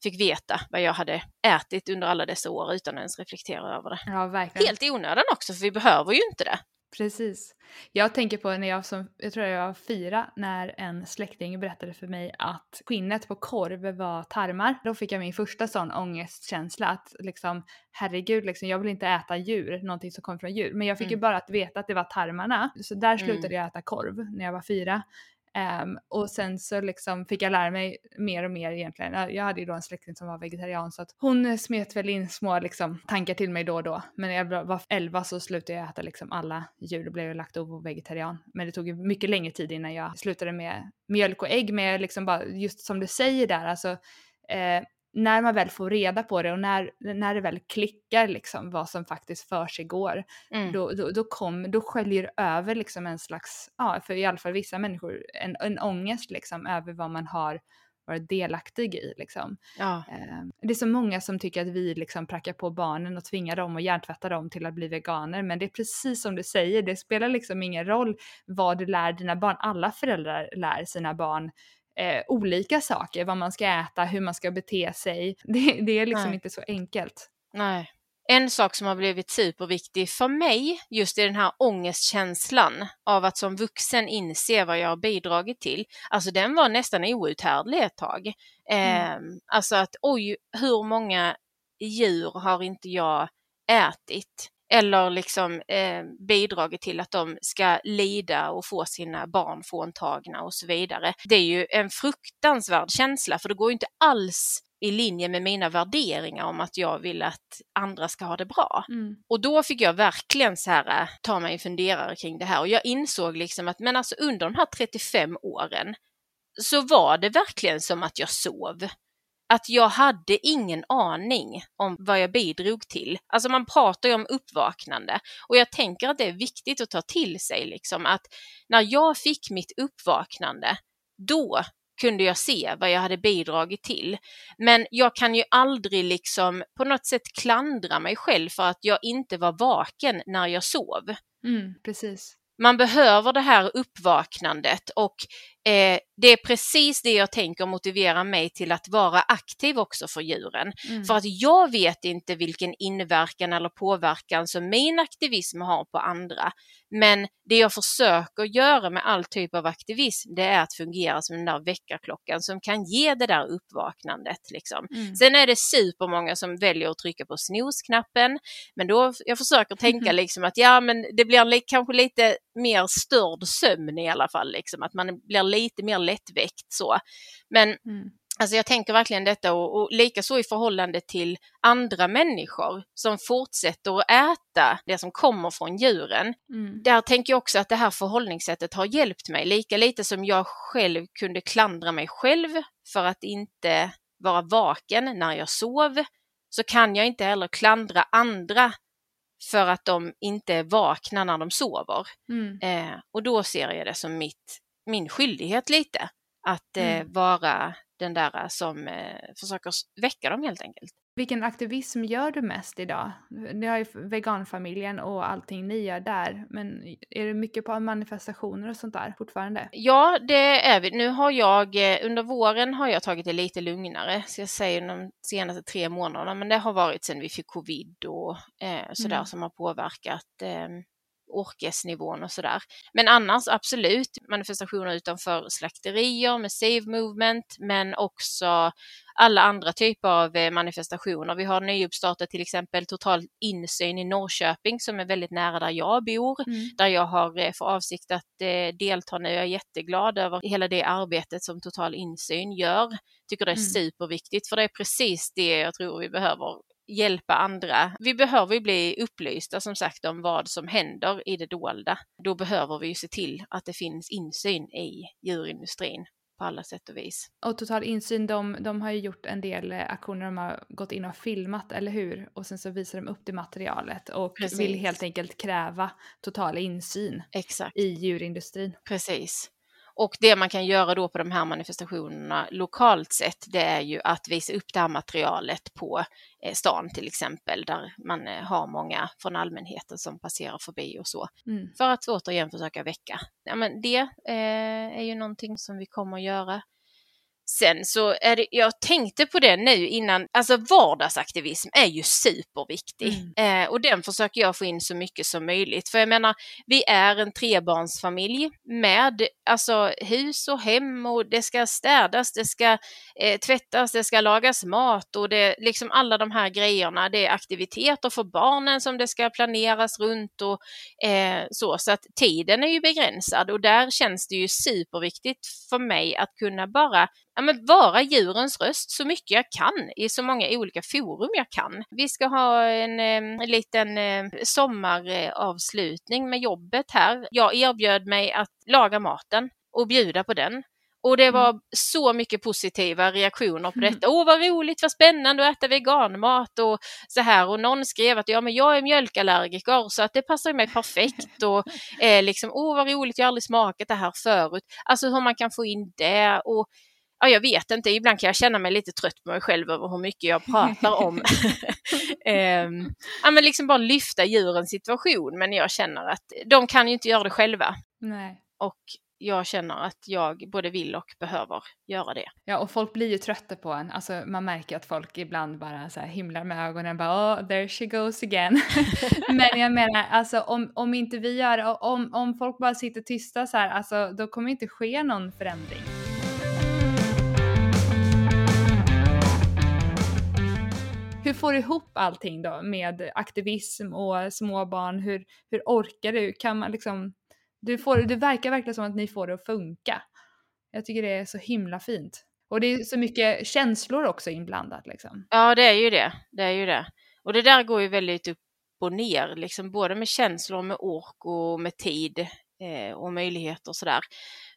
fick veta vad jag hade ätit under alla dessa år utan att ens reflektera över det. Ja. Helt i onödan också, för vi behöver ju inte det. Precis. Jag tänker på när jag som, jag tror jag var fyra, när en släkting berättade för mig att skinnet på korv var tarmar. Då fick jag min första sån ångestkänsla att liksom herregud, liksom, jag vill inte äta djur, någonting som kommer från djur. Men jag fick mm. ju bara att veta att det var tarmarna. Så där slutade mm. jag äta korv när jag var fyra. Um, och sen så liksom fick jag lära mig mer och mer egentligen. Jag hade ju då en släkting som var vegetarian så att hon eh, smet väl in små liksom, tankar till mig då och då. Men när jag var 11 så slutade jag äta liksom alla djur och blev lagt och vegetarian. Men det tog ju mycket längre tid innan jag slutade med mjölk och ägg. Men liksom bara just som du säger där, alltså eh, när man väl får reda på det och när, när det väl klickar liksom vad som faktiskt för sig går, mm. då, då, då, kom, då sköljer över liksom en slags, ja för i alla fall vissa människor, en, en ångest liksom över vad man har varit delaktig i. Liksom. Ja. Eh, det är så många som tycker att vi liksom prackar på barnen och tvingar dem och hjärntvättar dem till att bli veganer. Men det är precis som du säger, det spelar liksom ingen roll vad du lär dina barn. Alla föräldrar lär sina barn eh, olika saker, vad man ska äta, hur man ska bete sig. Det, det är liksom Nej. inte så enkelt. Nej. En sak som har blivit superviktig för mig, just i den här ångestkänslan av att som vuxen inse vad jag har bidragit till, alltså den var nästan outhärdlig ett tag. Mm. Eh, alltså att oj, hur många djur har inte jag ätit? Eller liksom eh, bidragit till att de ska lida och få sina barn fråntagna och så vidare. Det är ju en fruktansvärd känsla för det går inte alls i linje med mina värderingar om att jag vill att andra ska ha det bra. Mm. Och då fick jag verkligen så här, eh, ta mig en funderare kring det här och jag insåg liksom att men alltså under de här 35 åren så var det verkligen som att jag sov att jag hade ingen aning om vad jag bidrog till. Alltså man pratar ju om uppvaknande och jag tänker att det är viktigt att ta till sig liksom att när jag fick mitt uppvaknande, då kunde jag se vad jag hade bidragit till. Men jag kan ju aldrig liksom på något sätt klandra mig själv för att jag inte var vaken när jag sov. Mm, precis. Man behöver det här uppvaknandet och eh, det är precis det jag tänker motivera mig till att vara aktiv också för djuren. Mm. För att jag vet inte vilken inverkan eller påverkan som min aktivism har på andra. Men det jag försöker göra med all typ av aktivism det är att fungera som den där väckarklockan som kan ge det där uppvaknandet. Liksom. Mm. Sen är det supermånga som väljer att trycka på snosknappen men då jag försöker tänka liksom att ja men det blir kanske lite mer störd sömn i alla fall, liksom, att man blir lite mer lättväckt så. Men mm. Alltså jag tänker verkligen detta och, och likaså i förhållande till andra människor som fortsätter att äta det som kommer från djuren. Mm. Där tänker jag också att det här förhållningssättet har hjälpt mig lika lite som jag själv kunde klandra mig själv för att inte vara vaken när jag sov så kan jag inte heller klandra andra för att de inte är vakna när de sover. Mm. Eh, och då ser jag det som mitt, min skyldighet lite att eh, mm. vara den där som eh, försöker väcka dem helt enkelt. Vilken aktivism gör du mest idag? Ni har ju veganfamiljen och allting ni gör där, men är det mycket på manifestationer och sånt där fortfarande? Ja, det är vi. Nu har jag, eh, under våren har jag tagit det lite lugnare, så jag säger de senaste tre månaderna, men det har varit sedan vi fick covid och eh, sådär mm. som har påverkat eh, orkesnivån och sådär. Men annars absolut manifestationer utanför slakterier med Save Movement, men också alla andra typer av eh, manifestationer. Vi har nyuppstartat till exempel Total insyn i Norrköping som är väldigt nära där jag bor, mm. där jag har eh, för avsikt att eh, delta nu. Jag är jätteglad över hela det arbetet som Total insyn gör. Tycker det är mm. superviktigt för det är precis det jag tror vi behöver hjälpa andra. Vi behöver ju bli upplysta som sagt om vad som händer i det dolda. Då behöver vi ju se till att det finns insyn i djurindustrin på alla sätt och vis. Och Total Insyn, de, de har ju gjort en del eh, aktioner, de har gått in och filmat, eller hur? Och sen så visar de upp det materialet och Precis. vill helt enkelt kräva total insyn Exakt. i djurindustrin. Precis. Och det man kan göra då på de här manifestationerna lokalt sett, det är ju att visa upp det här materialet på eh, stan till exempel, där man eh, har många från allmänheten som passerar förbi och så. Mm. För att återigen försöka väcka. Ja, men det eh, är ju någonting som vi kommer att göra. Sen så är det, jag tänkte på det nu innan, alltså vardagsaktivism är ju superviktig mm. eh, och den försöker jag få in så mycket som möjligt. För jag menar, vi är en trebarnsfamilj med alltså hus och hem och det ska städas, det ska eh, tvättas, det ska lagas mat och det liksom alla de här grejerna. Det är aktiviteter för barnen som det ska planeras runt och eh, så, så att tiden är ju begränsad och där känns det ju superviktigt för mig att kunna bara ja, men vara djurens röst så mycket jag kan i så många olika forum jag kan. Vi ska ha en, en liten sommaravslutning med jobbet här. Jag erbjöd mig att laga maten och bjuda på den. Och det var mm. så mycket positiva reaktioner på detta. Åh, vad roligt, vad spännande att äta veganmat och så här. Och någon skrev att ja, men jag är mjölkallergiker så att det passar mig perfekt. Och eh, liksom, åh, vad roligt, jag har aldrig smakat det här förut. Alltså hur man kan få in det. Och ja, jag vet inte, ibland kan jag känna mig lite trött på mig själv över hur mycket jag pratar om um, ja, men liksom bara lyfta djurens situation. Men jag känner att de kan ju inte göra det själva. Nej. Och jag känner att jag både vill och behöver göra det. Ja, och folk blir ju trötta på en. Alltså man märker att folk ibland bara så här himlar med ögonen bara oh, there she goes again. Men jag menar alltså om, om inte vi gör om, om folk bara sitter tysta så här, alltså då kommer inte ske någon förändring. Hur får du ihop allting då med aktivism och småbarn? Hur, hur orkar du? Kan man liksom, du får, det verkar verkligen som att ni får det att funka. Jag tycker det är så himla fint. Och det är så mycket känslor också inblandat liksom. Ja, det är ju det. Det är ju det. Och det där går ju väldigt upp och ner, liksom både med känslor, med ork och med tid eh, och möjligheter och sådär.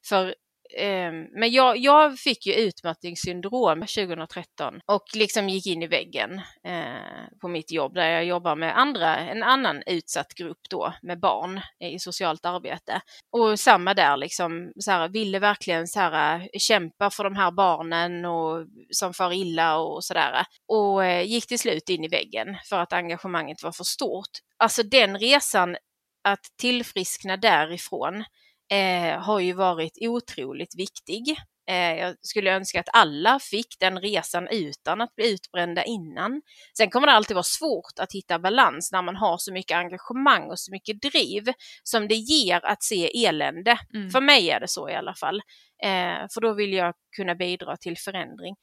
För Ehm, men jag, jag fick ju utmattningssyndrom 2013 och liksom gick in i väggen eh, på mitt jobb där jag jobbar med andra, en annan utsatt grupp då med barn i socialt arbete. Och samma där liksom, så här, ville verkligen så här, kämpa för de här barnen och, som far illa och sådär. Och eh, gick till slut in i väggen för att engagemanget var för stort. Alltså den resan att tillfriskna därifrån eh, har ju varit otroligt viktig. Eh, jag skulle önska att alla fick den resan utan att bli utbrända innan. Sen kommer det alltid vara svårt att hitta balans när man har så mycket engagemang och så mycket driv som det ger att se elände. Mm. För mig är det så i alla fall. Eh, för då vill jag kunna bidra till förändring.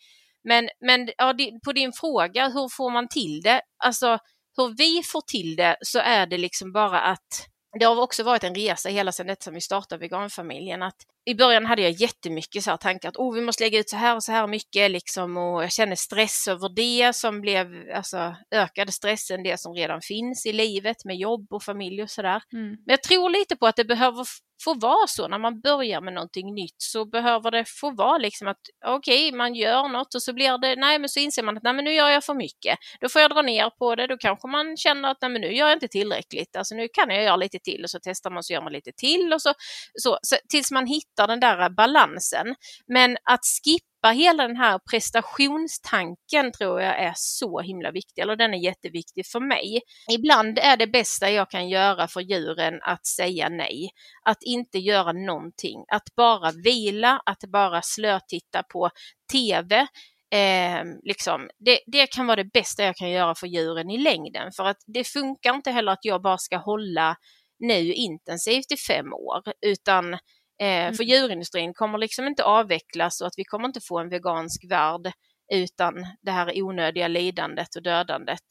Men, men ja, på din fråga, hur får man till det? Alltså hur vi får till det så är det liksom bara att det har också varit en resa hela sedan detta som vi startade veganfamiljen. Att I början hade jag jättemycket så här tankar att oh, vi måste lägga ut så här och så här mycket liksom och jag känner stress över det som blev, alltså ökade stressen det som redan finns i livet med jobb och familj och sådär. Mm. Men jag tror lite på att det behöver få vara så när man börjar med någonting nytt så behöver det få vara liksom att okej, okay, man gör något och så blir det, nej men så inser man att nej men nu gör jag för mycket. Då får jag dra ner på det, då kanske man känner att nej men nu gör jag inte tillräckligt, alltså nu kan jag göra lite till och så testar man så gör man lite till och så, så, så tills man hittar den där balansen. Men att skippa släppa hela den här prestationstanken tror jag är så himla viktig, eller den är jätteviktig för mig. Ibland är det bästa jag kan göra för djuren att säga nej, att inte göra någonting, att bara vila, att bara slötitta på TV, Eh, liksom, det, det, kan vara det bästa jag kan göra för djuren i längden. För att det funkar inte heller att jag bara ska hålla nu intensivt i fem år utan mm. För djurindustrin kommer liksom inte avvecklas och att vi kommer inte få en vegansk värld utan det här onödiga lidandet och dödandet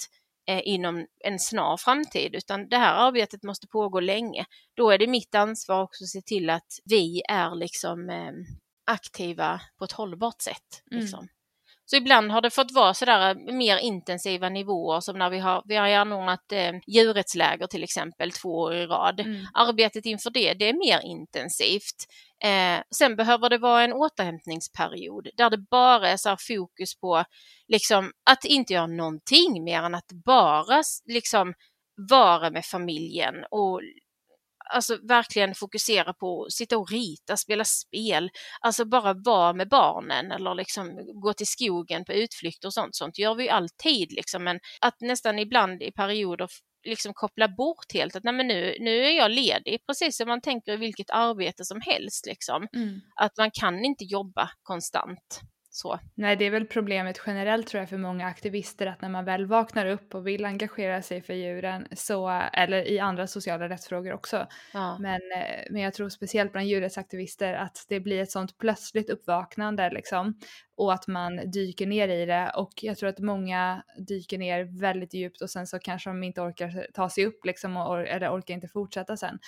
eh, inom en snar framtid, utan det här arbetet måste pågå länge. Då är det mitt ansvar också att se till att vi är liksom eh, aktiva på ett hållbart sätt. Mm. Så ibland har det fått vara sådär eh, mer intensiva nivåer som när vi har, vi har anordnat eh, djurrättsläger till exempel två år i rad. Mm. Arbetet inför det, det är mer intensivt. Eh, sen behöver det vara en återhämtningsperiod där det bara är så fokus på liksom, att inte göra någonting mer än att bara liksom, vara med familjen och alltså verkligen fokusera på att sitta och rita, spela spel, alltså bara vara med barnen eller liksom gå till skogen på utflykter och sånt. Sånt gör vi alltid liksom, men att nästan ibland i perioder liksom koppla bort helt att nej men nu, nu är jag ledig, precis som man tänker i vilket arbete som helst liksom. Mm. Att man kan inte jobba konstant. Så. Nej, det är väl problemet generellt tror jag för många aktivister att när man väl vaknar upp och vill engagera sig för djuren, så, eller i andra sociala rättsfrågor också, ja. men, eh, men jag tror speciellt bland djurrättsaktivister att det blir ett sånt plötsligt uppvaknande liksom och att man dyker ner i det och jag tror att många dyker ner väldigt djupt och sen så kanske de inte orkar ta sig upp liksom och, eller orkar inte fortsätta sen.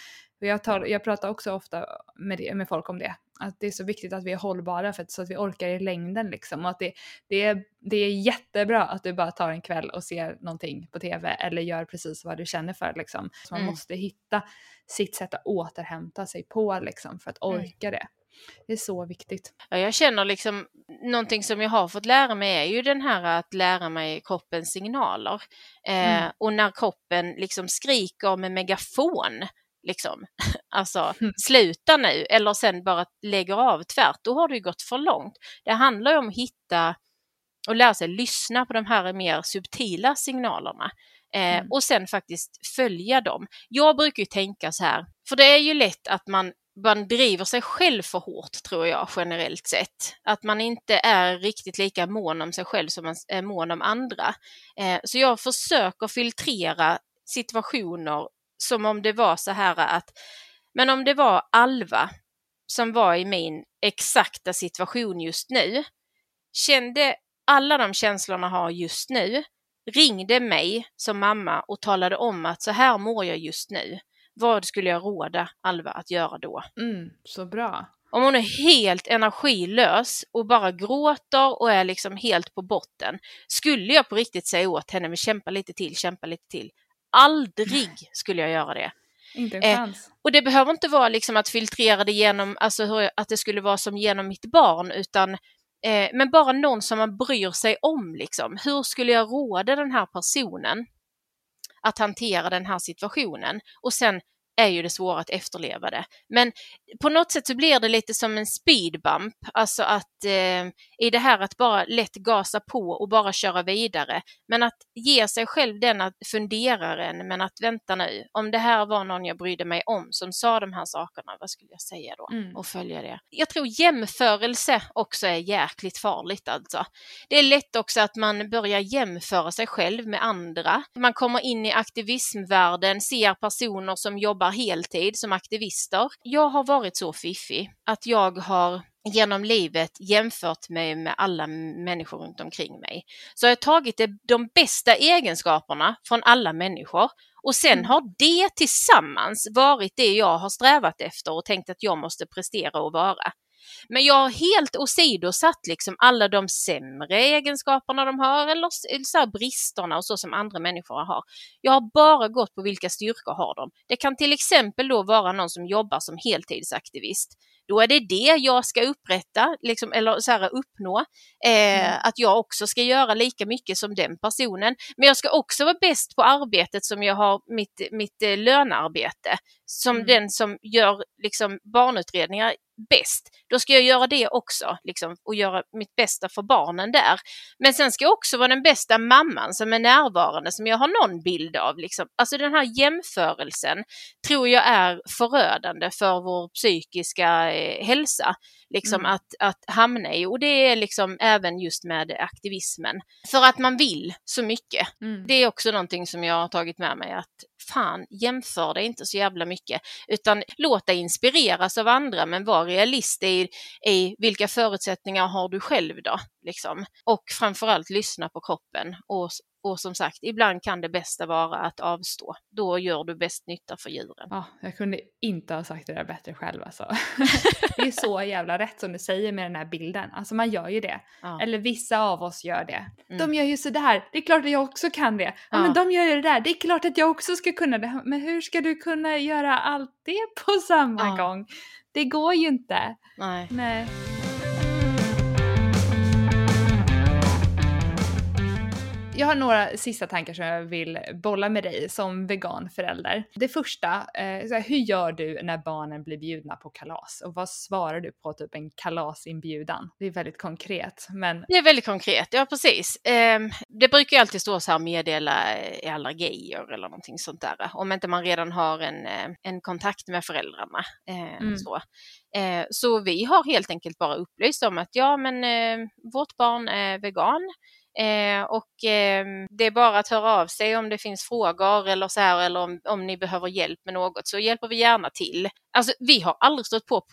Och jag, tar, jag pratar också ofta med, det, med folk om det, att det är så viktigt att vi är hållbara för att, så att vi orkar i längden liksom och att det, det, är, det är jättebra att du bara tar en kväll och ser någonting på tv eller gör precis vad du känner för liksom. Så man mm. måste hitta sitt sätt att återhämta sig på liksom för att mm. orka mm. det. Det är så viktigt. Ja, jag känner liksom någonting som jag har fått lära mig är ju den här att lära mig kroppens signaler. Eh, mm. Och när kroppen liksom skriker med megafon, liksom, alltså mm. sluta nu eller sen bara lägger av tvärt, då har det gått för långt. Det handlar ju om att hitta och lära sig lyssna på de här mer subtila signalerna. Eh, mm. och sen faktiskt följa dem. Jag brukar ju tänka så här, för det är ju lätt att man man driver sig själv för hårt tror jag generellt sett. Att man inte är riktigt lika mån om sig själv som man är mån om andra. Eh, så jag försöker filtrera situationer som om det var så här att, men om det var Alva som var i min exakta situation just nu, kände alla de känslorna har just nu, ringde mig som mamma och talade om att så här mår jag just nu. Vad skulle jag råda Alva att göra då? Mm, så bra. Om hon är helt energilös och bara gråter och är liksom helt på botten, skulle jag på riktigt säga åt henne, men kämpa lite till, kämpa lite till. Aldrig skulle jag göra det. Inte en eh, och det behöver inte vara liksom att filtrera det genom, alltså hur, att det skulle vara som genom mitt barn, utan eh, men bara någon som man bryr sig om. Liksom. Hur skulle jag råda den här personen att hantera den här situationen? Och sen är ju det svåra att efterleva det. Men på något sätt så blir det lite som en speedbump, alltså att eh, i det här att bara lätt gasa på och bara köra vidare. Men att ge sig själv den funderaren, men att vänta nu, om det här var någon jag brydde mig om som sa de här sakerna, vad skulle jag säga då? Mm. Och följa det. Jag tror jämförelse också är jäkligt farligt alltså. Det är lätt också att man börjar jämföra sig själv med andra. Man kommer in i aktivismvärlden, ser personer som jobbar heltid som aktivister. Jag har varit så fiffig att jag har genom livet jämfört mig med alla människor runt omkring mig. Så jag har tagit de bästa egenskaperna från alla människor Och sen mm. har det tillsammans varit det jag har strävat efter och tänkt att jag måste prestera och vara. Men jag har helt åsidosatt liksom alla de sämre egenskaperna de har eller så bristerna och så som andra människor har. Jag har bara gått på vilka styrkor har de. Det kan till exempel då vara någon som jobbar som heltidsaktivist då är det det jag ska upprätta, liksom, eller så här, uppnå. Eh, mm. Att jag också ska göra lika mycket som den personen. Men jag ska också vara bäst på arbetet som jag har mitt, mitt eh, lönearbete. Som mm. den som gör liksom, barnutredningar bäst, då ska jag göra det också liksom, och göra mitt bästa för barnen där. Men sen ska jag också vara den bästa mamman som är närvarande, som jag har någon bild av. Liksom. Alltså den här jämförelsen tror jag är förödande för vår psykiska eh, hälsa liksom mm. att, att hamna i. Och det är liksom även just med aktivismen. För att man vill så mycket. Mm. Det är också någonting som jag har tagit med mig att fan, jämför dig inte så jävla mycket utan låt dig inspireras av andra men var realist i, i vilka förutsättningar har du själv då? Liksom. Och framförallt lyssna på kroppen och och som sagt, ibland kan det bästa vara att avstå. Då gör du bäst nytta för djuren. Ja, jag kunde inte ha sagt det där bättre själv alltså. det är så jävla rätt som du säger med den här bilden. Alltså man gör ju det. Ja. Eller vissa av oss gör det. Mm. De gör ju sådär, det är klart att jag också kan det. Ja, ja, men de gör ju det där, det är klart att jag också ska kunna det. Men hur ska du kunna göra allt det på samma gång? Det går ju inte. Nej. Nej. Jag har några sista tankar som jag vill bolla med dig som veganförälder. Det första, eh, så här, hur gör du när barnen blir bjudna på kalas? Och vad svarar du på typ en kalasinbjudan? Det är väldigt konkret, men... Det är väldigt konkret, ja precis. Eh, det brukar ju alltid stå så här meddela eh, allergier eller någonting sånt där. Om inte man redan har en, eh, en kontakt med föräldrarna. Eh, mm. så. Eh, så vi har helt enkelt bara upplyst om att ja, men vårt barn är vegan. Eh, och eh, det är bara att höra av sig om det finns frågor eller så här eller om, om ni behöver hjälp med något så hjälper vi gärna till. Alltså vi har aldrig stött på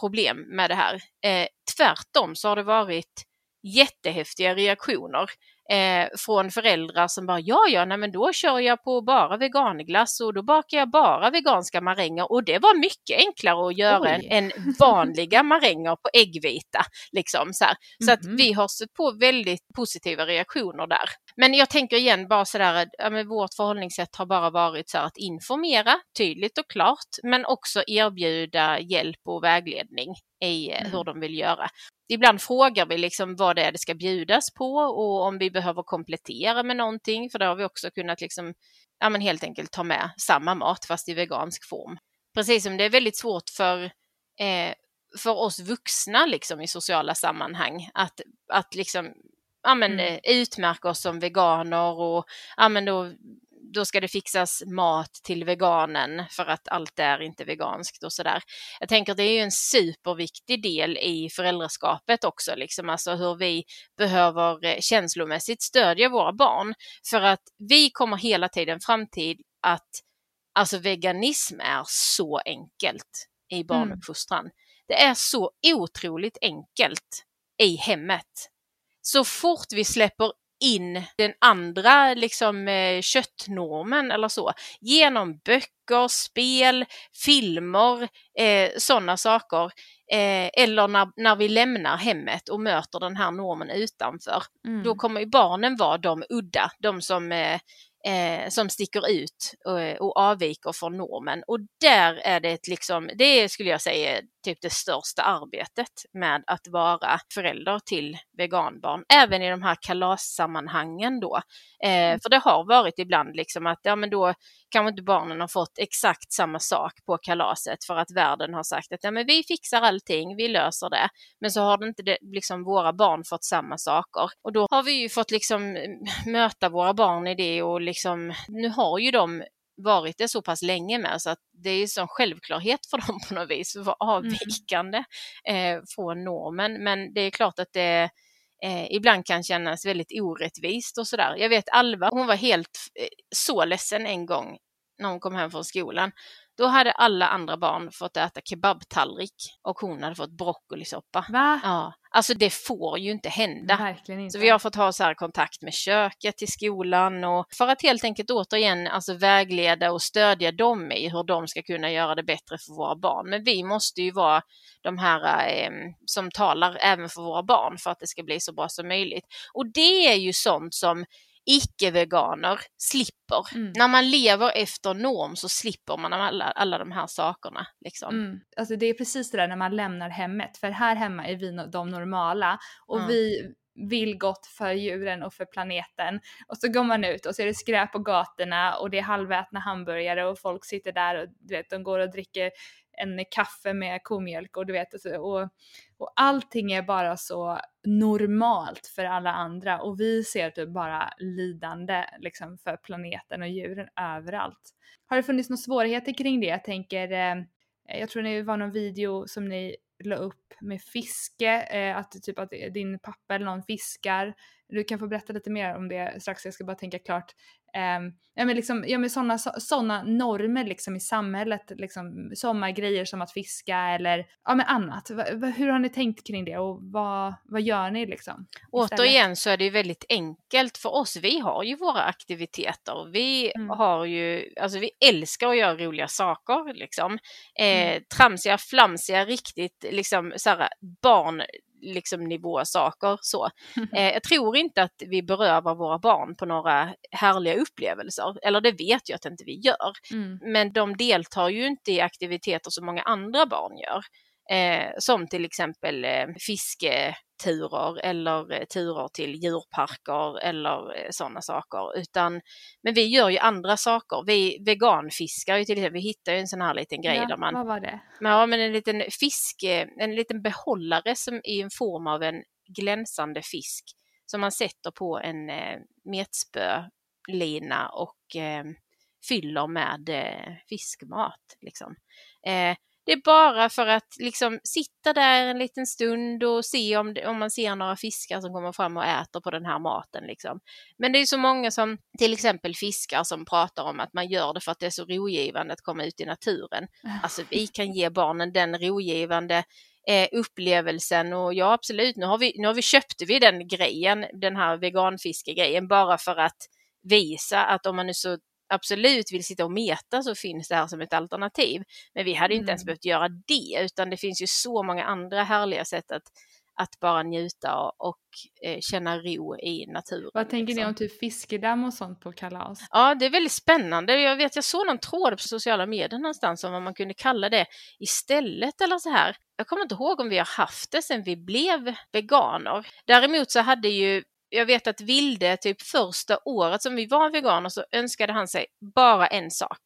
problem med det här. Eh, tvärtom så har det varit jättehäftiga reaktioner eh, från föräldrar som bara ja, ja, nej, men då kör jag på bara veganglass och då bakar jag bara veganska maränger och det var mycket enklare att göra Oj. än vanliga maränger på äggvita. Liksom, så här. så att mhm. vi har stött på väldigt positiva reaktioner där. Men jag tänker igen bara sådär, ja, vårt förhållningssätt har bara varit så att informera tydligt och klart, men också erbjuda hjälp och vägledning i eh, mm. hur de vill göra ibland frågar vi liksom vad det är det ska bjudas på och om vi behöver komplettera med någonting, för det har vi också kunnat liksom, ja men helt enkelt ta med samma mat fast i vegansk form. Precis som det är väldigt svårt för, eh, för oss vuxna liksom i sociala sammanhang att, att liksom, ja men mm. Eh, utmärka oss som veganer och ja men då då ska det fixas mat till veganen för att allt är inte veganskt och sådär. Jag tänker att det är ju en superviktig del i föräldraskapet också, liksom, alltså hur vi behöver eh, känslomässigt stödja våra barn för att vi kommer hela tiden fram till att alltså veganism är så enkelt i mm. barnuppfostran. Mm. Det är så otroligt enkelt i hemmet. Så fort vi släpper in den andra liksom, eh, köttnormen eller så genom böcker, spel, filmer, eh, sådana saker. Eh, eller när, när vi lämnar hemmet och möter den här normen utanför. Mm. Då kommer ju barnen vara de udda, de som eh, eh, som sticker ut och, eh, och avviker från normen. Och där är det liksom, det skulle jag säga typ det största arbetet med att vara förälder till veganbarn, även i de här kalassammanhangen då. Eh, mm. för det har varit ibland liksom att ja men då kanske inte barnen har fått exakt samma sak på kalaset för att världen har sagt att ja men vi fixar allting, vi löser det. Men så har det inte det, liksom våra barn fått samma saker. Och då har vi ju fått liksom möta våra barn i det och liksom, nu har ju de varit det så pass länge med så att det är en självklarhet för dem på något vis att vara mm. avvikande mm. eh, från normen. Men det är klart att det eh, ibland kan kännas väldigt orättvist och sådär. Jag vet Alva, hon var helt eh, så ledsen en gång när hon kom hem från skolan. Då hade alla andra barn fått äta kebabtallrik och hon hade fått broccolisoppa. Va? Ja, alltså det får ju inte hända. Inte. Så vi har fått ha så kontakt med köket till skolan och för att helt enkelt återigen alltså vägleda och stödja dem i hur de ska kunna göra det bättre för våra barn. Men vi måste ju vara de här eh, som talar även för våra barn för att det ska bli så bra som möjligt. Och det är ju sånt som icke-veganer slipper. Mm. När man lever efter norm så slipper man alla, alla de här sakerna. Liksom. Mm. Alltså det är precis det där när man lämnar hemmet, för här hemma är vi de normala och mm. vi vill gott för djuren och för planeten. Och så går man ut och så är det skräp på gatorna och det är halvätna hamburgare och folk sitter där och du vet, de går och dricker en kaffe med komjölk och du vet, alltså, och, och allting är bara så normalt för alla andra och vi ser typ bara lidande liksom för planeten och djuren överallt. Har det funnits några svårigheter kring det? Jag tänker, eh, jag tror det var någon video som ni la upp med fiske, eh, att typ att din pappa eller någon fiskar. Du kan få berätta lite mer om det strax, jag ska bara tänka klart. Um, ja men liksom, ja men sådana såna normer liksom i samhället, liksom sommargrejer som att fiska eller ja men annat. Va, va, hur har ni tänkt kring det och vad, vad gör ni liksom? Återigen så är det ju väldigt enkelt för oss. Vi har ju våra aktiviteter. Vi mm. har ju, alltså vi älskar att göra roliga saker liksom. Eh, mm. Tramsiga, flamsiga, riktigt liksom såhär barn liksom nivå saker så. Eh, jag tror inte att vi berövar våra barn på några härliga upplevelser, eller det vet jag att inte vi gör. Mm. Men de deltar ju inte i aktiviteter som många andra barn gör. Eh, som till exempel eh, fisketurer eller eh, turer till djurparker eller eh, sådana saker. Utan, men vi gör ju andra saker. Vi veganfiskar ju till exempel. Vi hittar ju en sån här liten grej ja, där man... Vad var det? Ja, men en liten fisk, en liten behållare som i en form av en glänsande fisk som man sätter på en eh, metspölina och eh, fyller med eh, fiskmat. Liksom. Eh, det är bara för att liksom sitta där en liten stund och se om, om man ser några fiskar som kommer fram och äter på den här maten. Liksom. Men det är så många som till exempel fiskar som pratar om att man gör det för att det är så rogivande att komma ut i naturen. Alltså vi kan ge barnen den rogivande eh, upplevelsen och ja absolut, nu har vi, nu har vi köpte vi den grejen, den här veganfiskegrejen bara för att visa att om man nu så absolut vill sitta och meta så finns det här som ett alternativ. Men vi hade inte ens mm. behövt göra det utan det finns ju så många andra härliga sätt att, att bara njuta och, och eh, känna ro i naturen. Vad tänker liksom. ni om typ fiskedamm och sånt på kalas? Ja, det är väldigt spännande. Jag vet, jag såg någon tråd på sociala medier någonstans om vad man kunde kalla det istället eller så här. Jag kommer inte ihåg om vi har haft det sedan vi blev veganer. Däremot så hade ju jag vet att Vilde, typ första året som vi var veganer så önskade han sig bara en sak.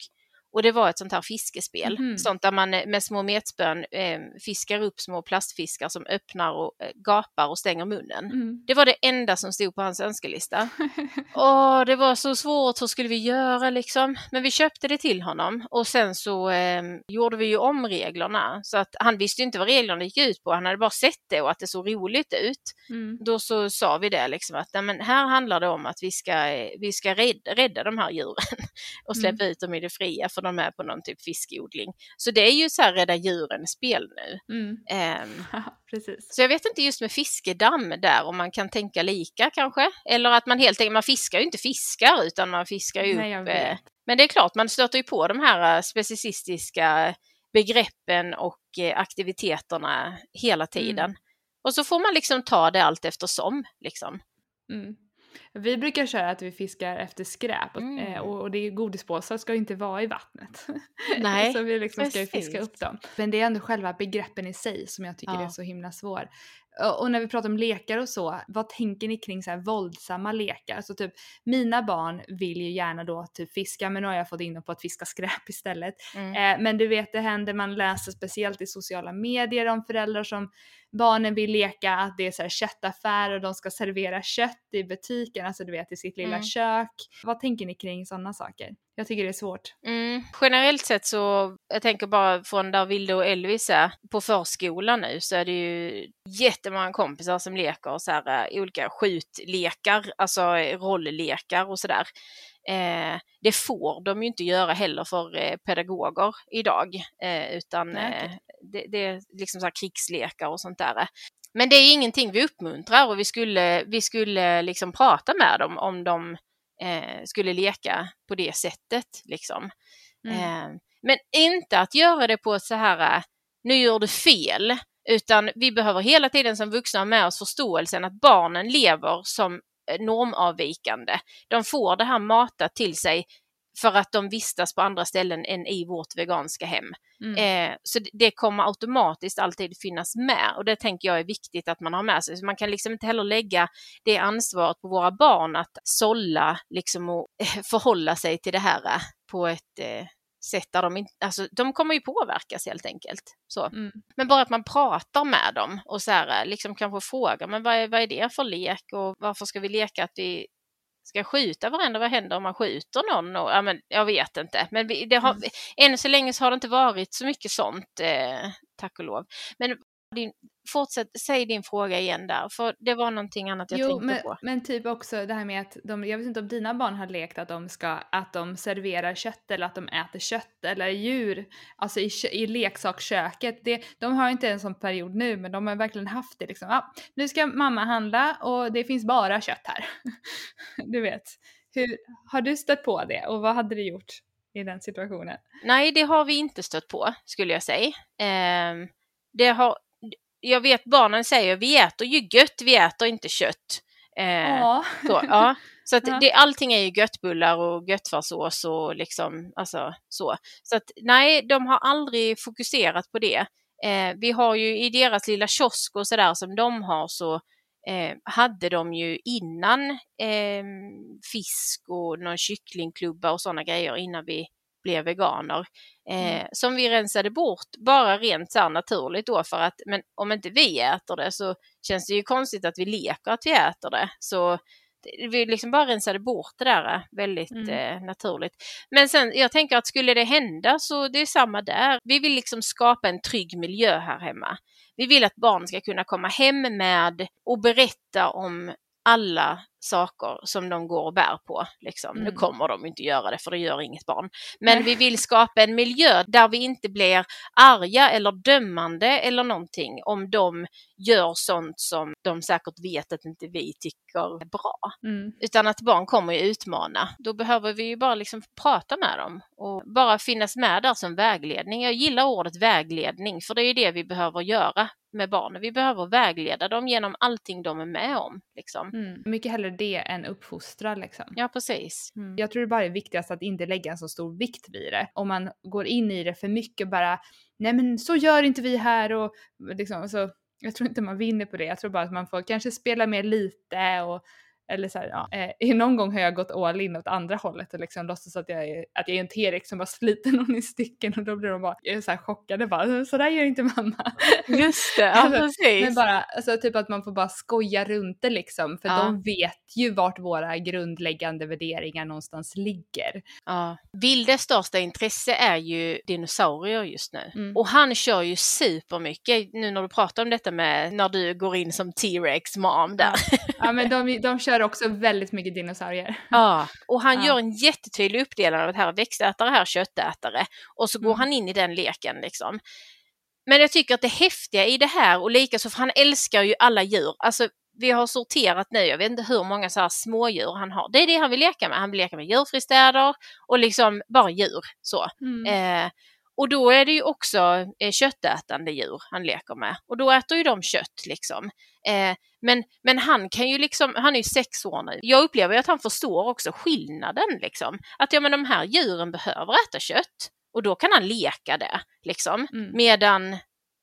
Och det var ett sånt här fiskespel, mm. sånt där man med små metspön eh, fiskar upp små plastfiskar som öppnar och eh, gapar och stänger munnen. Mm. Det var det enda som stod på hans önskelista. och det var så svårt, hur skulle vi göra liksom? Men vi köpte det till honom och sen så eh, gjorde vi ju om reglerna så att han visste inte vad reglerna gick ut på, han hade bara sett det och att det såg roligt ut. Mm. Då så sa vi det liksom att men här handlar det om att vi ska, eh, vi ska rädda, rädda de här djuren och släppa mm. ut dem i det fria för de är på någon typ fiskodling. Så det är ju så här rädda djuren-spel nu. Mm. Um, Precis. Så jag vet inte just med fiskedamm där om man kan tänka lika kanske. Eller att man helt enkelt, man fiskar ju inte fiskar utan man fiskar ju Nej, upp. Eh, men det är klart, man stöter ju på de här eh, specicistiska begreppen och eh, aktiviteterna hela tiden. Mm. Och så får man liksom ta det allt eftersom. Liksom. Mm. Vi brukar köra att vi fiskar efter skräp mm. Eh, och, och det är godispåsar ska inte vara i vattnet. Nej, så vi liksom ska fiska upp dem. Men det är ändå själva begreppen i sig som jag tycker ja. är så himla svår. Och när vi pratar om lekar och så, vad tänker ni kring så här våldsamma lekar? Så typ mina barn vill ju gärna då typ fiska men nu har jag fått in dem på att fiska skräp istället. Mm. Eh, men du vet det händer, man läser speciellt i sociala medier om föräldrar som barnen vill leka att det är så här köttaffär och de ska servera kött i butiken, alltså du vet i sitt lilla mm. kök. Vad tänker ni kring sådana saker? Jag tycker det är svårt. Mm. Generellt sett så, jag tänker bara från där Vilde och Elvis är, på förskolan nu så är det ju jättemånga kompisar som leker så här, uh, olika skjutlekar, alltså rolllekar och sådär. Eh, det får de ju inte göra heller för eh, pedagoger idag, eh, utan Nej. Det, det, är liksom så krigslekar och sånt där. Men det är ingenting vi uppmuntrar och vi skulle, vi skulle liksom prata med dem om de eh, skulle leka på det sättet. Liksom. Mm. Eh, men inte att göra det på så här, nu gör du fel, utan vi behöver hela tiden som vuxna ha med oss förståelsen att barnen lever som eh, normavvikande. De får det här matat till sig för att de vistas på andra ställen än i vårt veganska hem. Mm. Eh, så det kommer automatiskt alltid finnas med och det tänker jag är viktigt att man har med sig. Så man kan liksom inte heller lägga det ansvaret på våra barn att sålla liksom och förhålla sig till det här eh, på ett eh, sätt där de inte, alltså de kommer ju påverkas helt enkelt. Så. Mm. Men bara att man pratar med dem och så här, eh, liksom kanske frågar, men vad är, vad är det för lek och varför ska vi leka att vi ska skjuta varandra, vad händer om man skjuter någon? Och, ja, men, jag vet inte, men vi, det har, mm. än så länge så har det inte varit så mycket sånt, eh, tack och lov. Men din, fortsätt, säg din fråga igen där, för det var någonting annat jag jo, tänkte men, på. Men typ också det här med att de, jag vet inte om dina barn har lekt att de ska, att de serverar kött eller att de äter kött eller djur, alltså i, i leksaksköket. Det, de har inte en sån period nu, men de har verkligen haft det liksom. Ja, nu ska mamma handla och det finns bara kött här. du vet. Hur, har du stött på det och vad hade du gjort i den situationen? Nej, det har vi inte stött på skulle jag säga. Eh, det har, jag vet barnen säger vi äter ju gött, vi äter inte kött. Eh, ja. Så, ja. så att det, allting är ju göttbullar och göttfärssås och liksom, alltså så. Så att nej, de har aldrig fokuserat på det. Eh, vi har ju i deras lilla kiosk och sådär som de har så eh, hade de ju innan eh, fisk och någon kycklingklubba och sådana grejer innan vi blev veganer. Eh, mm. Som vi rensade bort bara rent så naturligt då för att men om inte vi äter det så känns det ju konstigt att vi leker att vi äter det. Så vi liksom bara rensade bort det där eh, väldigt mm. eh, naturligt. Men sen jag tänker att skulle det hända så det är samma där. Vi vill liksom skapa en trygg miljö här hemma. Vi vill att barn ska kunna komma hem med och berätta om alla saker som de går och bär på. Liksom. Mm. Nu kommer de inte göra det för det gör inget barn. Men Nej. vi vill skapa en miljö där vi inte blir arga eller dömande eller någonting om de gör sånt som de säkert vet att inte vi tycker är bra. Mm. Utan att barn kommer ju utmana. Då behöver vi ju bara liksom prata med dem och bara finnas med där som vägledning. Jag gillar ordet vägledning för det är det vi behöver göra med barnen. Vi behöver vägleda dem genom allting de är med om. Liksom. Mm. Mycket hellre det än uppfostra liksom. Ja, precis. Mm. Jag tror det bara är viktigast att inte lägga en så stor vikt vid det. Om man går in i det för mycket bara, nej men så gör inte vi här och liksom så. Jag tror inte man vinner på det. Jag tror bara att man får kanske spela mer lite och eller så här, ja. Eh, någon gång har jag gått all in åt andra hållet och liksom låtsas att jag är, att jag är en T-rex som bara sliter någon i stycken och då blir de bara så här chockade bara så där gör inte mamma. Just det, ja alltså, precis. Men bara, alltså typ att man får bara skoja runt det liksom för ja. de vet ju vart våra grundläggande värderingar någonstans ligger. Ja. Vildes största intresse är ju dinosaurier just nu mm. och han kör ju supermycket nu när du pratar om detta med när du går in som T-rex mom där. Ja, ja men de, de kör kör också väldigt mycket dinosaurier. Ja, och han ja. gör en jättetydlig uppdelning av det här växtätare, här köttätare och så går mm. han in i den leken liksom. Men jag tycker att det häftiga i det här och likaså för han älskar ju alla djur. Alltså vi har sorterat nu, jag vet inte hur många så här smådjur han har. Det är det han vill leka med. Han vill leka med djurfristäder och liksom bara djur så. Mm. Eh, och då är det ju också eh, köttätande djur han leker med och då äter ju de kött liksom. Eh, men, men han kan ju liksom, han är ju sex år nu. Jag upplever att han förstår också skillnaden liksom. Att ja men de här djuren behöver äta kött och då kan han leka det liksom. Mm. Medan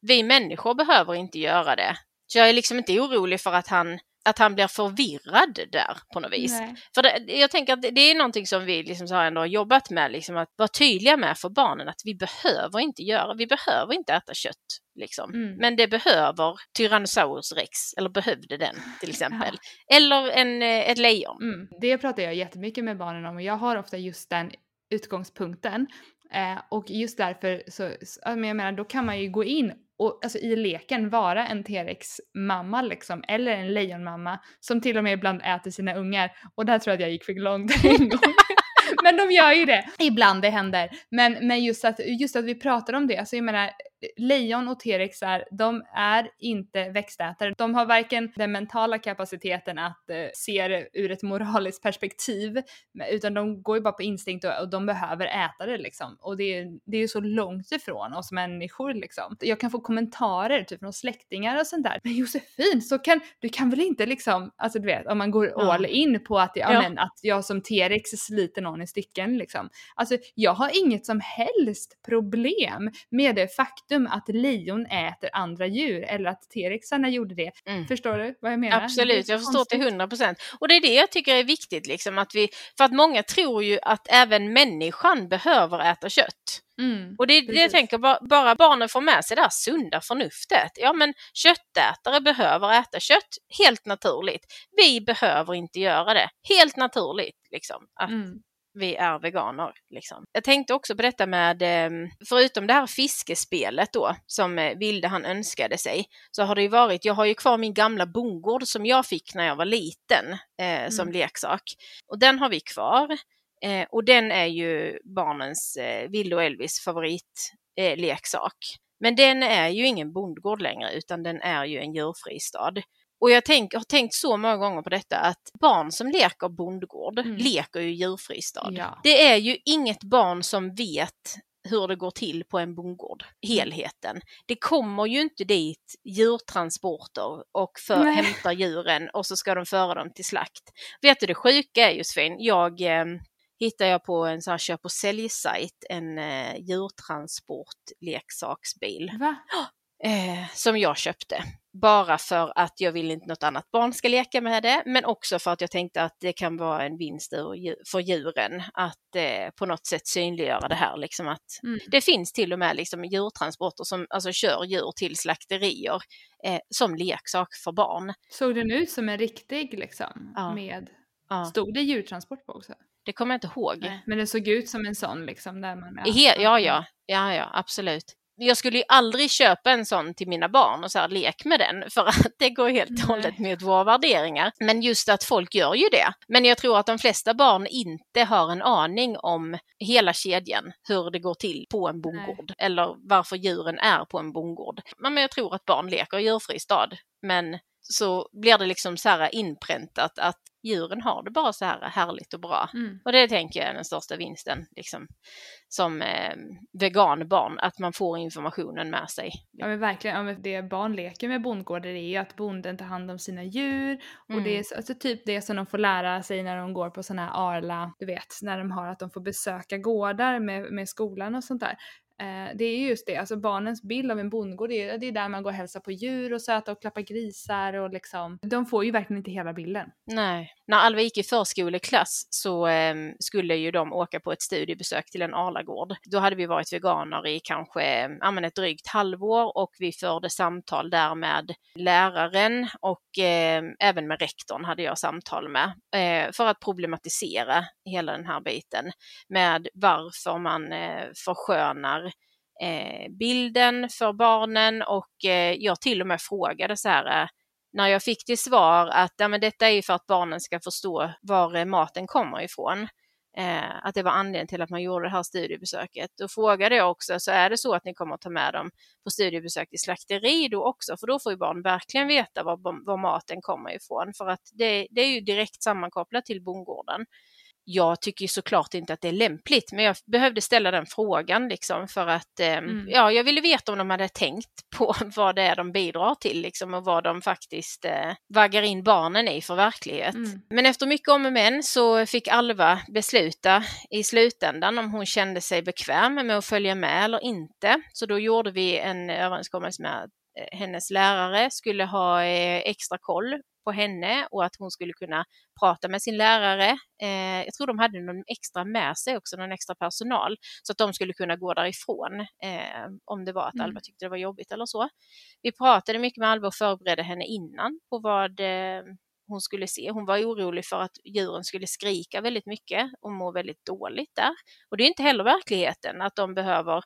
vi människor behöver inte göra det. Så jag är liksom inte orolig för att han att han blir förvirrad där på något vis. Nej. För det, jag tänker att det är någonting som vi liksom så ändå har jobbat med, liksom att vara tydliga med för barnen att vi behöver inte göra, vi behöver inte äta kött. Liksom. Mm. Men det behöver Tyrannosaurus rex, eller behövde den till exempel. Ja. Eller en, eh, ett lejon. Mm. Det pratar jag jättemycket med barnen om och jag har ofta just den utgångspunkten. Eh, och just därför så, jag menar, då kan man ju gå in och alltså i leken vara en T-rex-mamma liksom, eller en lejonmamma som till och med ibland äter sina ungar. Och där tror jag att jag gick för långt en gång. men de gör ju det. Ibland det händer. Men, men just, att, just att vi pratar om det, alltså jag menar lejon och T-rexar, de är inte växtätare. De har varken den mentala kapaciteten att eh, se det ur ett moraliskt perspektiv, utan de går ju bara på instinkt och, och de behöver äta det liksom. Och det är, det är ju så långt ifrån oss människor liksom. Jag kan få kommentarer typ från släktingar och sånt där. Men Josefin, så kan, du kan väl inte liksom, alltså du vet om man går ja. all in på att, ja, ja. Men, att jag som T-rex sliter någon i stycken liksom. Alltså jag har inget som helst problem med det faktum faktum att lejon äter andra djur eller att T-rexarna gjorde det. Mm. Förstår du vad jag menar? Absolut, jag förstår till hundra procent. Och det är det jag tycker är viktigt, liksom, att vi, för att många tror ju att även människan behöver äta kött. Mm, och det är det jag tänker, bara barnen får med sig det här sunda förnuftet. Ja men köttätare behöver äta kött, helt naturligt. Vi behöver inte göra det, helt naturligt. Liksom, att mm vi är veganer. Liksom. Jag tänkte också på detta med, ehm, förutom det här fiskespelet då, som eh, Vilde han önskade sig, så har det ju varit, jag har ju kvar min gamla bondgård som jag fick när jag var liten eh, som mm. leksak. Och den har vi kvar. Eh, och den är ju barnens, eh, Vilde och Elvis favoritleksak. Eh, Men den är ju ingen bondgård längre utan den är ju en djurfristad. Och jag tänk, har tänkt så många gånger på detta att barn som leker bondgård mm. leker ju djurfristad. Ja. Det är ju inget barn som vet hur det går till på en bondgård, mm. helheten. Det kommer ju inte dit djurtransporter och för, hämtar djuren och så ska de föra dem till slakt. Vet du det sjuka är Josefin, jag eh, hittade jag på en sån här köp och säljsajt en eh, djurtransportleksaksbil. Eh, som jag köpte. Bara för att jag vill inte något annat barn ska leka med det, men också för att jag tänkte att det kan vara en vinst för djuren att eh, på något sätt synliggöra det här. Liksom att mm. Det finns till och med liksom djurtransporter som alltså kör djur till slakterier eh, som leksak för barn. Såg den ut som en riktig liksom? Ja. Med... Ja. Stod det djurtransport på också? Det kommer jag inte ihåg. Nej, men det såg ut som en sån liksom? Där man, ja, ja, ja, ja, ja, absolut jag skulle ju aldrig köpa en sån till mina barn och så här, lek med den för att det går helt och hållet mot våra värderingar. Men just att folk gör ju det. Men jag tror att de flesta barn inte har en aning om hela kedjan, hur det går till på en bondgård eller varför djuren är på en bondgård. Men jag tror att barn leker i djurfri stad. Men så blir det liksom så här inpräntat att djuren har det bara så här härligt och bra. Mm. Och det tänker jag är den största vinsten liksom, som eh, veganbarn, att man får informationen med sig. Ja men verkligen, ja, det barn leker med bondgårdar är ju att bonden tar hand om sina djur och mm. det är alltså typ det som de får lära sig när de går på sådana här Arla, du vet, när de har att de får besöka gårdar med, med skolan och sånt där. Eh, det är just det, alltså barnens bild av en bondgård, det är, det är där man går och hälsar på djur och söta och klappa grisar och liksom, de får ju verkligen inte hela bilden. Nej. När Alva gick i förskoleklass så eh, skulle ju de åka på ett studiebesök till en Arlagård. Då hade vi varit veganer i kanske ja, ett drygt halvår och vi förde samtal där med läraren och eh, även med rektorn hade jag samtal med eh, för att problematisera hela den här biten med varför man eh, förskönar Eh, bilden för barnen och eh, jag till och med frågade så här eh, när jag fick till svar att ja, men detta är för att barnen ska förstå var maten kommer ifrån. Eh, att det var anledningen till att man gjorde det här studiebesöket. Då frågade jag också, så är det så att ni kommer att ta med dem på studiebesök till slakteri då också? För då får ju barn verkligen veta var, var maten kommer ifrån. För att det, det är ju direkt sammankopplat till bondgården jag tycker såklart inte att det är lämpligt, men jag behövde ställa den frågan liksom för att eh, mm. ja, jag ville veta om de hade tänkt på vad det är de bidrar till liksom och vad de faktiskt eh, vaggar in barnen i för verklighet. Mm. Men efter mycket om och men så fick Alva besluta i slutändan om hon kände sig bekväm med att följa med eller inte. Så då gjorde vi en överenskommelse med eh, hennes lärare skulle ha eh, extra koll på henne och att hon skulle kunna prata med sin lärare. Eh, jag tror de hade någon extra med sig också, någon extra personal, så att de skulle kunna gå därifrån eh, om det var att mm. Alba tyckte det var jobbigt eller så. Vi pratade mycket med Alba och förberedde henne innan på vad eh, hon skulle se. Hon var orolig för att djuren skulle skrika väldigt mycket och må väldigt dåligt där. Och det är inte heller verkligheten att de behöver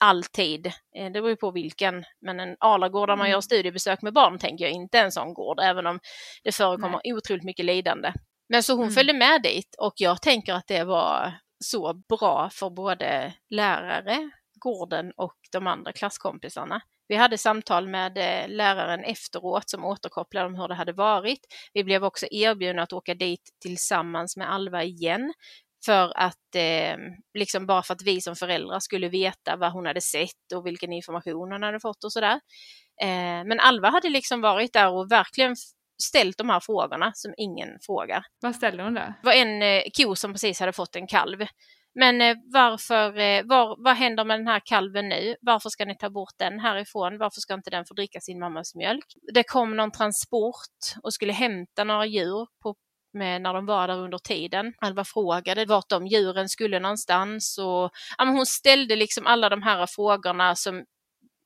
alltid, eh, det beror ju på vilken, men en alagård där man gör mm. studiebesök med barn tänker jag inte en sån gård, även om det förekommer Nej. otroligt mycket lidande. Men så hon mm. följde med dit och jag tänker att det var så bra för både lärare, gården och de andra klasskompisarna. Vi hade samtal med eh, läraren efteråt som återkopplade om hur det hade varit. Vi blev också erbjudna att åka dit tillsammans med Alva igen för att eh, liksom bara för att vi som föräldrar skulle veta vad hon hade sett och vilken information hon hade fått och sådär. Eh, men Alva hade liksom varit där och verkligen ställt de här frågorna som ingen frågar. Vad ställde hon då? Det var en eh, ko som precis hade fått en kalv. Men eh, varför, eh, var, vad händer med den här kalven nu? Varför ska ni ta bort den härifrån? Varför ska inte den få dricka sin mammas mjölk? Det kom någon transport och skulle hämta några djur på, med när de var där under tiden. Alva frågade vart de djuren skulle någonstans och ja, hon ställde liksom alla de här frågorna som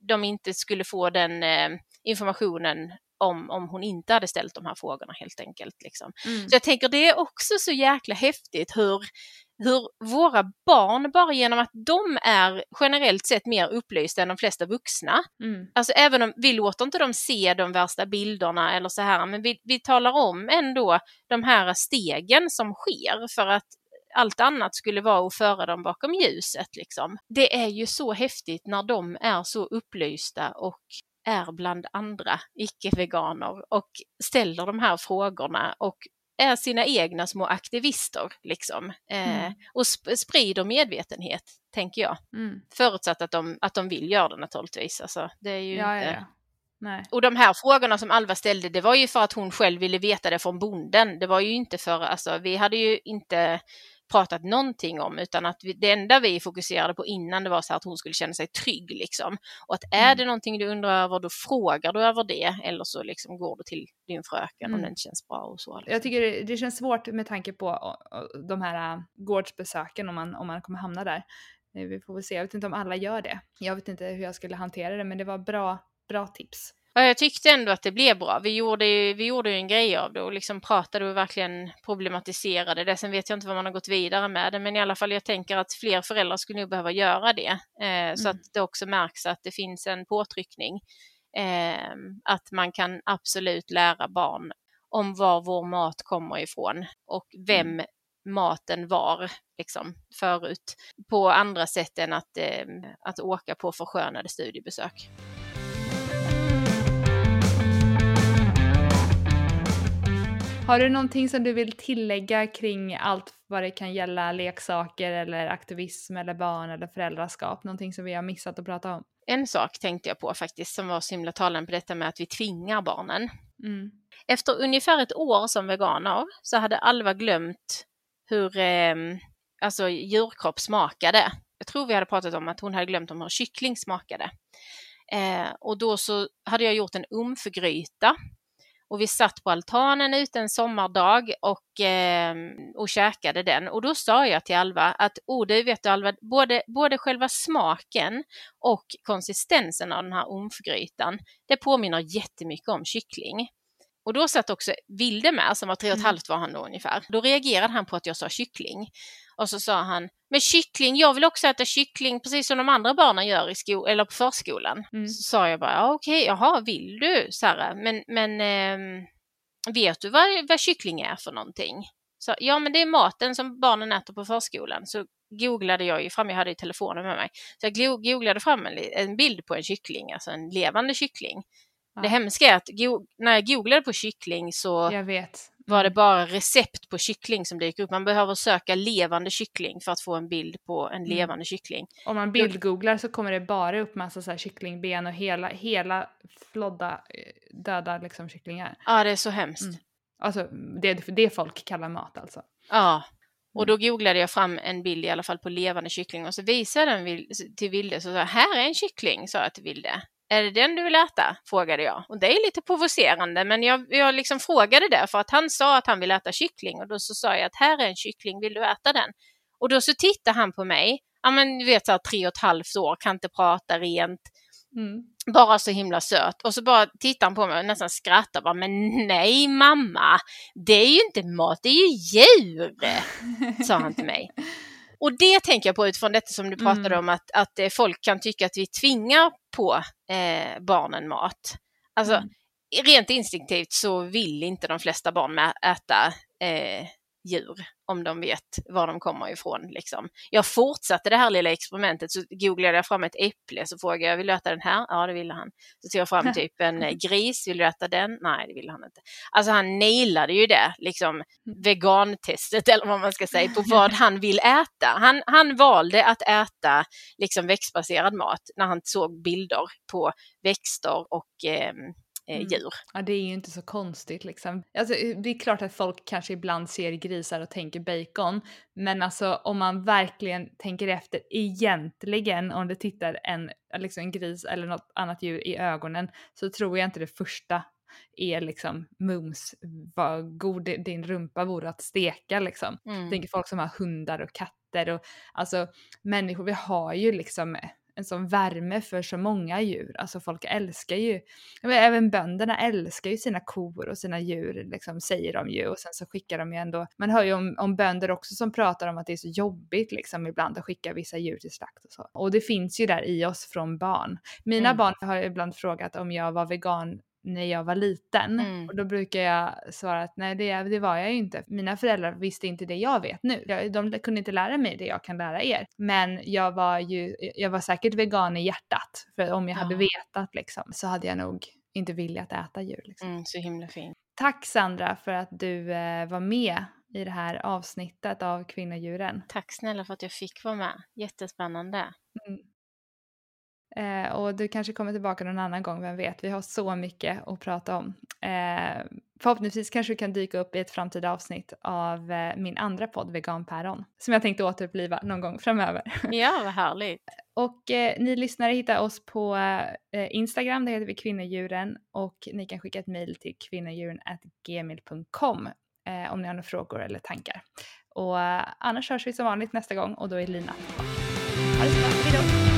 de inte skulle få den eh, informationen om, om hon inte hade ställt de här frågorna helt enkelt. Liksom. Mm. Så jag tänker det är också så jäkla häftigt hur hur våra barn, bara genom att de är generellt sett mer upplysta än de flesta vuxna, mm. alltså även om vi låter inte dem se de värsta bilderna eller så här, men vi, vi talar om ändå de här stegen som sker för att allt annat skulle vara att föra dem bakom ljuset. Liksom. Det är ju så häftigt när de är så upplysta och är bland andra icke-veganer och ställer de här frågorna och är sina egna små aktivister liksom. Eh, mm. och sp sprider medvetenhet, tänker jag. Mm. Förutsatt att de, att de vill göra det naturligtvis. Alltså, det är ju ja, inte... ja, ja. Och de här frågorna som Alva ställde, det var ju för att hon själv ville veta det från bonden. Det var ju inte för, alltså vi hade ju inte pratat någonting om utan att vi, det enda vi fokuserade på innan det var så att hon skulle känna sig trygg liksom. Och att är mm. det någonting du undrar över då frågar du över det eller så liksom går du till din fröken mm. om det inte känns bra och så. Liksom. Jag tycker det, känns svårt med tanke på de här äh, gårdsbesöken om man, om man kommer hamna där. Eh, vi får väl se, jag vet inte om alla gör det. Jag vet inte hur jag skulle hantera det men det var bra, bra tips. Ja, jag tyckte ändå att det blev bra. Vi gjorde ju, vi gjorde ju en grej av det och liksom pratade och verkligen problematiserade det. Sen vet jag inte vad man har gått vidare med det, men i alla fall jag tänker att fler föräldrar skulle nog behöva göra det. Eh, mm. Så att det också märks att det finns en påtryckning. Eh, att man kan absolut lära barn om var vår mat kommer ifrån och vem mm. maten var liksom, förut på andra sätt än att, eh, att åka på förskönade studiebesök. Har du någonting som du vill tillägga kring allt vad det kan gälla leksaker eller aktivism eller barn eller föräldraskap? Någonting som vi har missat att prata om? En sak tänkte jag på faktiskt som var så himla talande på detta med att vi tvingar barnen. Mm. Efter ungefär ett år som veganer så hade Alva glömt hur eh, alltså djurkropp smakade. Jag tror vi hade pratat om att hon hade glömt om hur kyckling smakade. Eh, och då så hade jag gjort en umfgryta och vi satt på altanen ute en sommardag och, eh, och käkade den. Och då sa jag till Alva att, oh du vet du Alva, både, både själva smaken och konsistensen av den här omfgrytan, det påminner jättemycket om kyckling. Och då satt också Vilde med, som var tre och ett mm. halvt var han då ungefär. Då reagerade han på att jag sa kyckling. Och så sa han, men kyckling, jag vill också äta kyckling precis som de andra barnen gör i sko eller på förskolan. Mm. Så sa jag bara, ja, okej, jaha, vill du Sara? Men, men eh, vet du vad, vad kyckling är för någonting? Så, ja, men det är maten som barnen äter på förskolan. Så googlade jag ju fram, jag hade ju telefonen med mig, så jag googlade fram en, en bild på en kyckling, alltså en levande kyckling. Ja. Det hemska är att när jag googlade på kyckling så var det mm. bara recept på kyckling som dyker upp. Man behöver söka levande kyckling för att få en bild på en mm. levande mm. kyckling. Om man bildgooglar så kommer det bara upp massa så här kycklingben och hela, hela flodda eh, döda liksom kycklingar. Ja, det är så hemskt. Mm. Alltså det, det folk kallar mat alltså. Ja, och då googlade jag fram en bild i alla fall på levande kyckling och så visade den till Vilde så sa här är en kyckling, sa jag till Vilde. Är det den du vill äta? frågade jag. Och det är lite provocerande, men jag, jag liksom frågade det för att han sa att han vill äta kyckling och då så sa jag att här är en kyckling, vill du äta den? Och då så tittade han på mig, ja men du vet så här, tre och ett halvt år, kan inte prata rent, mm. bara så himla söt. Och så bara tittade han på mig och nästan skrattade, bara, men nej mamma, det är ju inte mat, det är ju djur, sa han till mig. Och det tänker jag på utifrån detta som du pratade mm. om, att, att eh, folk kan tycka att vi tvingar på eh, barnen mat. Alltså, mm. rent instinktivt så vill inte de flesta barn äta eh, djur om de vet var de kommer ifrån. Liksom. Jag fortsatte det här lilla experimentet, så googlade jag fram ett äpple, så frågade jag, vill du äta den här? Ja, det ville han. Så tog jag fram typ en eh, gris, vill du äta den? Nej, det ville han inte. Alltså han nailade ju det, liksom mm. vegantestet eller vad man ska säga, på vad han vill äta. Han, han valde att äta liksom växtbaserad mat när han såg bilder på växter och eh, eh, mm. djur. Ja, det är ju inte så konstigt liksom. Alltså, det är klart att folk kanske ibland ser grisar och tänker bacon, men alltså om man verkligen tänker efter egentligen om du tittar en, liksom en gris eller något annat djur i ögonen så tror jag inte det första är liksom mums vad god din rumpa vore att steka liksom. Mm. Tänker folk som har hundar och katter och alltså människor, vi har ju liksom en sån värme för så många djur. Alltså folk älskar ju, även bönderna älskar ju sina kor och sina djur, liksom, säger de ju. Och sen så skickar de ju ändå, man hör ju om, om bönder också som pratar om att det är så jobbigt liksom ibland att skicka vissa djur till slakt och så. Och det finns ju där i oss från barn. Mina mm. barn har ibland frågat om jag var vegan när jag var liten. Mm. Och då brukar jag svara att nej det, det var jag ju inte. Mina föräldrar visste inte det jag vet nu. De kunde inte lära mig det jag kan lära er. Men jag var ju, jag var säkert vegan i hjärtat. För om jag ja. hade vetat liksom så hade jag nog inte velat äta djur. Liksom. Mm, så himla fint. Tack Sandra för att du eh, var med i det här avsnittet av Kvinnodjuren. Tack snälla för att jag fick vara med. Jättespännande. Mm. Eh, och du kanske kommer tillbaka någon annan gång, vem vet? Vi har så mycket att prata om. Eh, förhoppningsvis kanske du kan dyka upp i ett framtida avsnitt av eh, min andra podd Veganpäron som jag tänkte återuppliva någon gång framöver. Ja, vad härligt. och eh, ni lyssnare hittar oss på eh, Instagram, där heter vi kvinnodjuren och ni kan skicka ett mejl till kvinnodjuren.gmail.com eh, om ni har några frågor eller tankar. Och annars hörs vi som vanligt nästa gång och då är Lina tillbaka. Ha det så bra, hejdå!